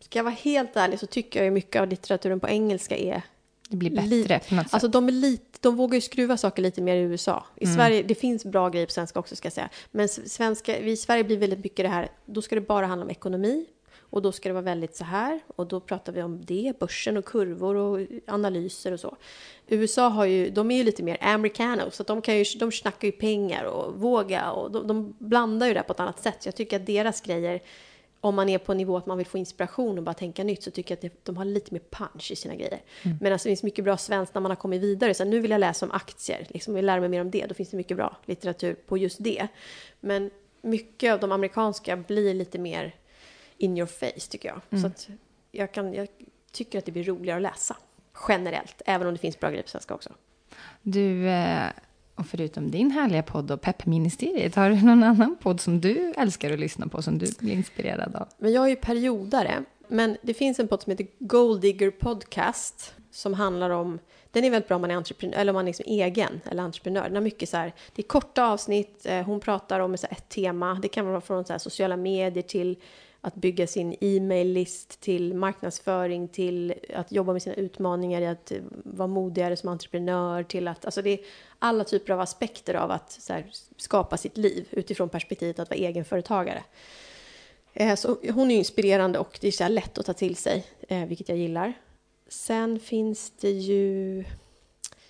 Ska jag vara helt ärlig så tycker jag ju mycket av litteraturen på engelska är det blir bättre på något sätt. Alltså de, är lite, de vågar ju skruva saker lite mer i USA. I mm. Sverige, det finns bra grejer på svenska också ska jag säga. Men svenska, vi i Sverige blir väldigt mycket det här, då ska det bara handla om ekonomi. Och då ska det vara väldigt så här. Och då pratar vi om det, börsen och kurvor och analyser och så. USA har ju, de är ju lite mer americano, så de, kan ju, de snackar ju pengar och våga och de, de blandar ju det på ett annat sätt. Så jag tycker att deras grejer, om man är på en nivå att man vill få inspiration och bara tänka nytt, så tycker jag att de har lite mer punch i sina grejer. Mm. Men alltså, det finns mycket bra svenskt när man har kommit vidare. Så nu vill jag läsa om aktier, liksom, vill lära mig mer om det. Då finns det mycket bra litteratur på just det. Men mycket av de amerikanska blir lite mer in your face tycker jag. Mm. Så att jag, kan, jag tycker att det blir roligare att läsa generellt, även om det finns bra grejer på svenska också. Du, eh, och förutom din härliga podd och Peppministeriet, har du någon annan podd som du älskar att lyssna på, som du blir inspirerad av? Men jag är ju periodare, men det finns en podd som heter Gold Digger Podcast, som handlar om den är väldigt bra om man är entreprenör, eller om man är liksom egen eller entreprenör. Den har mycket så här, det är korta avsnitt, eh, hon pratar om så ett tema. Det kan vara från så här sociala medier till att bygga sin e-mail-list till marknadsföring, till att jobba med sina utmaningar i att vara modigare som entreprenör, till att, alltså det är alla typer av aspekter av att här, skapa sitt liv utifrån perspektivet att vara egenföretagare. Eh, så hon är inspirerande och det är så lätt att ta till sig, eh, vilket jag gillar. Sen finns det ju...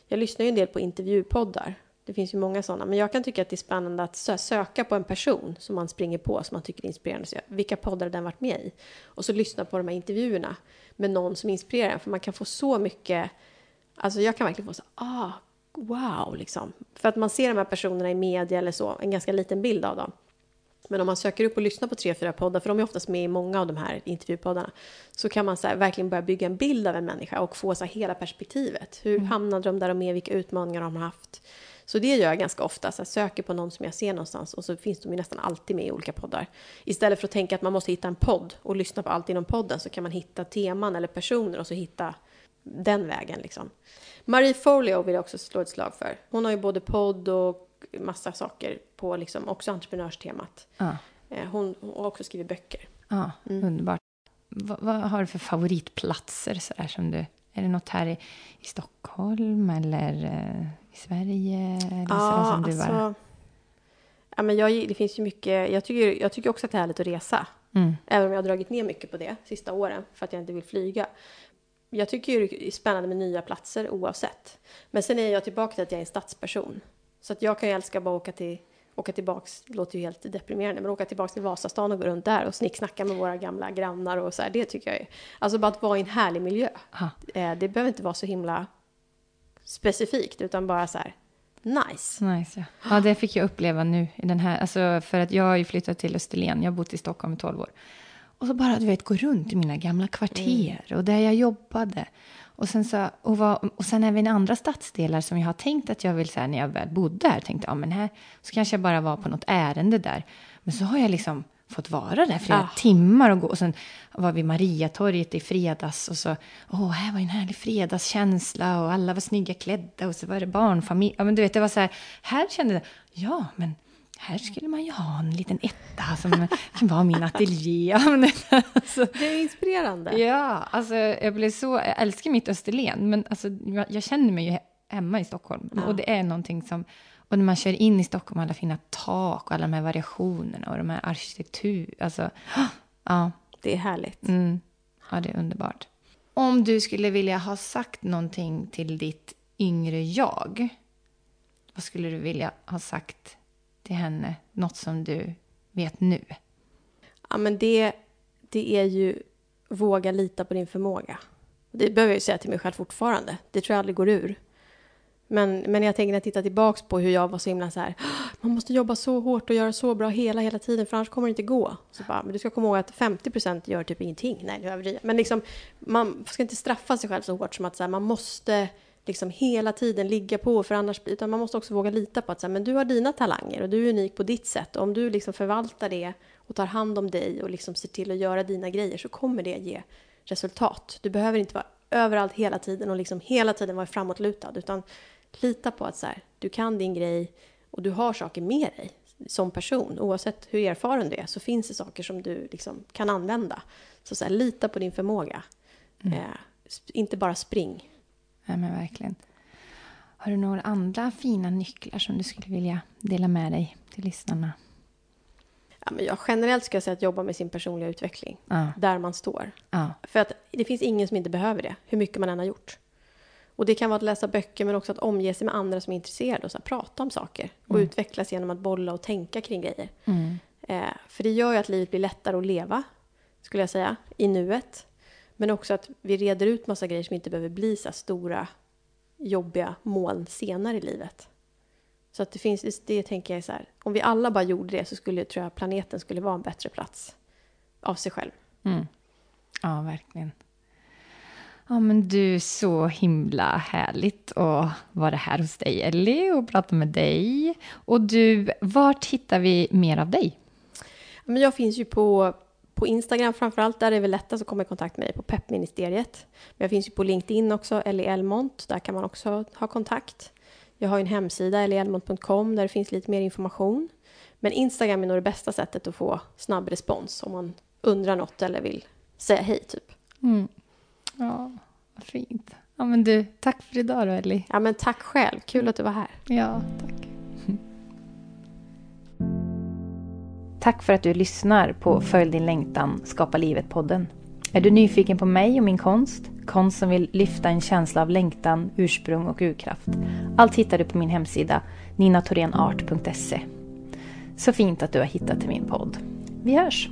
Jag lyssnar ju en del på intervjupoddar det finns ju många sådana. Men jag kan tycka att det är spännande att söka på en person som man springer på, som man tycker är inspirerande. Så vilka poddar har den varit med i? Och så lyssna på de här intervjuerna med någon som inspirerar en. För man kan få så mycket... Alltså jag kan verkligen få så ah, wow, liksom. För att man ser de här personerna i media eller så, en ganska liten bild av dem. Men om man söker upp och lyssnar på tre, fyra poddar, för de är oftast med i många av de här intervjupoddarna, så kan man så verkligen börja bygga en bild av en människa och få så hela perspektivet. Hur mm. hamnade de där de är? Vilka utmaningar de har haft? Så det gör jag ganska ofta, så jag söker på någon som jag ser någonstans och så finns de ju nästan alltid med i olika poddar. Istället för att tänka att man måste hitta en podd och lyssna på allt inom podden så kan man hitta teman eller personer och så hitta den vägen liksom. Marie Folio vill jag också slå ett slag för. Hon har ju både podd och massa saker på liksom också entreprenörstemat. Ah. Hon, har också skrivit böcker. Ja, mm. underbart. vad, vad har du för favoritplatser så där, som du... Är det något här i, i Stockholm eller eh, i Sverige? Eller ja, som du alltså, var? Ja, men jag, det finns ju mycket, jag tycker, jag tycker också att det är härligt att resa. Mm. Även om jag har dragit ner mycket på det sista åren för att jag inte vill flyga. Jag tycker ju det är spännande med nya platser oavsett. Men sen är jag tillbaka till att jag är en stadsperson. Så att jag kan ju älska bara åka till åka tillbaks, det låter ju helt deprimerande, men åka tillbaks till Vasastan och gå runt där och snicksnacka med våra gamla grannar och så här, det tycker jag är, alltså bara att vara i en härlig miljö. Eh, det behöver inte vara så himla specifikt, utan bara så här, nice. Nice, ja. ja. det fick jag uppleva nu i den här, alltså för att jag har ju flyttat till Österlen, jag har bott i Stockholm i 12 år. Och så bara, du vet, gå runt i mina gamla kvarter mm. och där jag jobbade. Och sen, så, och, var, och sen även andra stadsdelar som jag har tänkt att jag vill, så här, när jag väl bodde här, tänkte ja men här så kanske jag bara var på något ärende där. Men så har jag liksom fått vara där flera ja. timmar och gå. Och sen var vi Mariatorget i fredags och så, åh, här var en härlig fredagskänsla och alla var snygga klädda och så var det barnfamilj. Ja, men du vet, det var så här, här kände jag, ja, men här skulle man ju ha en liten etta som kan vara min ateljé. [laughs] alltså, det är inspirerande. Ja, alltså jag blev så, jag älskar mitt Österlen, men alltså, jag, jag känner mig ju hemma i Stockholm. Ja. Och det är någonting som, och när man kör in i Stockholm, alla fina tak och alla de här variationerna och de här arkitektur, alltså, [gasps] ja. Det är härligt. Mm. Ja, det är underbart. Om du skulle vilja ha sagt någonting till ditt yngre jag, vad skulle du vilja ha sagt till henne? Något som du vet nu? Ja, men det, det är ju våga lita på din förmåga. Det behöver jag ju säga till mig själv fortfarande. Det tror jag aldrig går ur. Men, men jag tänker när jag tittar tillbaka på hur jag var så himla så här, man måste jobba så hårt och göra så bra hela, hela tiden, för annars kommer det inte gå. Så bara, men du ska komma ihåg att 50% gör typ ingenting. Nej, nu överdriver Men liksom, man ska inte straffa sig själv så hårt som att så här, man måste liksom hela tiden ligga på, för annars utan man måste också våga lita på att så här, men du har dina talanger och du är unik på ditt sätt. Och om du liksom förvaltar det och tar hand om dig och liksom ser till att göra dina grejer så kommer det ge resultat. Du behöver inte vara överallt hela tiden och liksom hela tiden vara framåtlutad, utan lita på att så här, du kan din grej och du har saker med dig som person. Oavsett hur erfaren du är så finns det saker som du liksom kan använda. Så, så här, lita på din förmåga. Mm. Eh, inte bara spring. Ja, men verkligen. Har du några andra fina nycklar som du skulle vilja dela med dig till lyssnarna? Ja, men jag generellt ska jag säga att jobba med sin personliga utveckling. Ja. Där man står. Ja. För att det finns ingen som inte behöver det, hur mycket man än har gjort. Och det kan vara att läsa böcker, men också att omge sig med andra som är intresserade och så här, prata om saker. Och mm. utvecklas genom att bolla och tänka kring grejer. Mm. Eh, för det gör ju att livet blir lättare att leva, skulle jag säga, i nuet. Men också att vi reder ut massa grejer som inte behöver bli så stora, jobbiga moln senare i livet. Så att det finns, det tänker jag så här, om vi alla bara gjorde det så skulle tror jag planeten skulle vara en bättre plats av sig själv. Mm. Ja, verkligen. Ja, men du, så himla härligt att vara här hos dig, Ellie, och prata med dig. Och du, vart hittar vi mer av dig? Men jag finns ju på, på Instagram framför allt, där är det väl lättast att komma i kontakt med dig, på peppministeriet. Men jag finns ju på LinkedIn också, Ellie Elmont, där kan man också ha kontakt. Jag har en hemsida, ellieelmont.com, där det finns lite mer information. Men Instagram är nog det bästa sättet att få snabb respons om man undrar något eller vill säga hej, typ. Mm. Ja, vad fint. Ja, men du, tack för idag då, Ellie. Ja, men tack själv. Kul att du var här. Ja, tack. Tack för att du lyssnar på Följ din längtan, Skapa livet-podden. Är du nyfiken på mig och min konst? Konst som vill lyfta en känsla av längtan, ursprung och urkraft. Allt hittar du på min hemsida ninatorenart.se. Så fint att du har hittat till min podd. Vi hörs!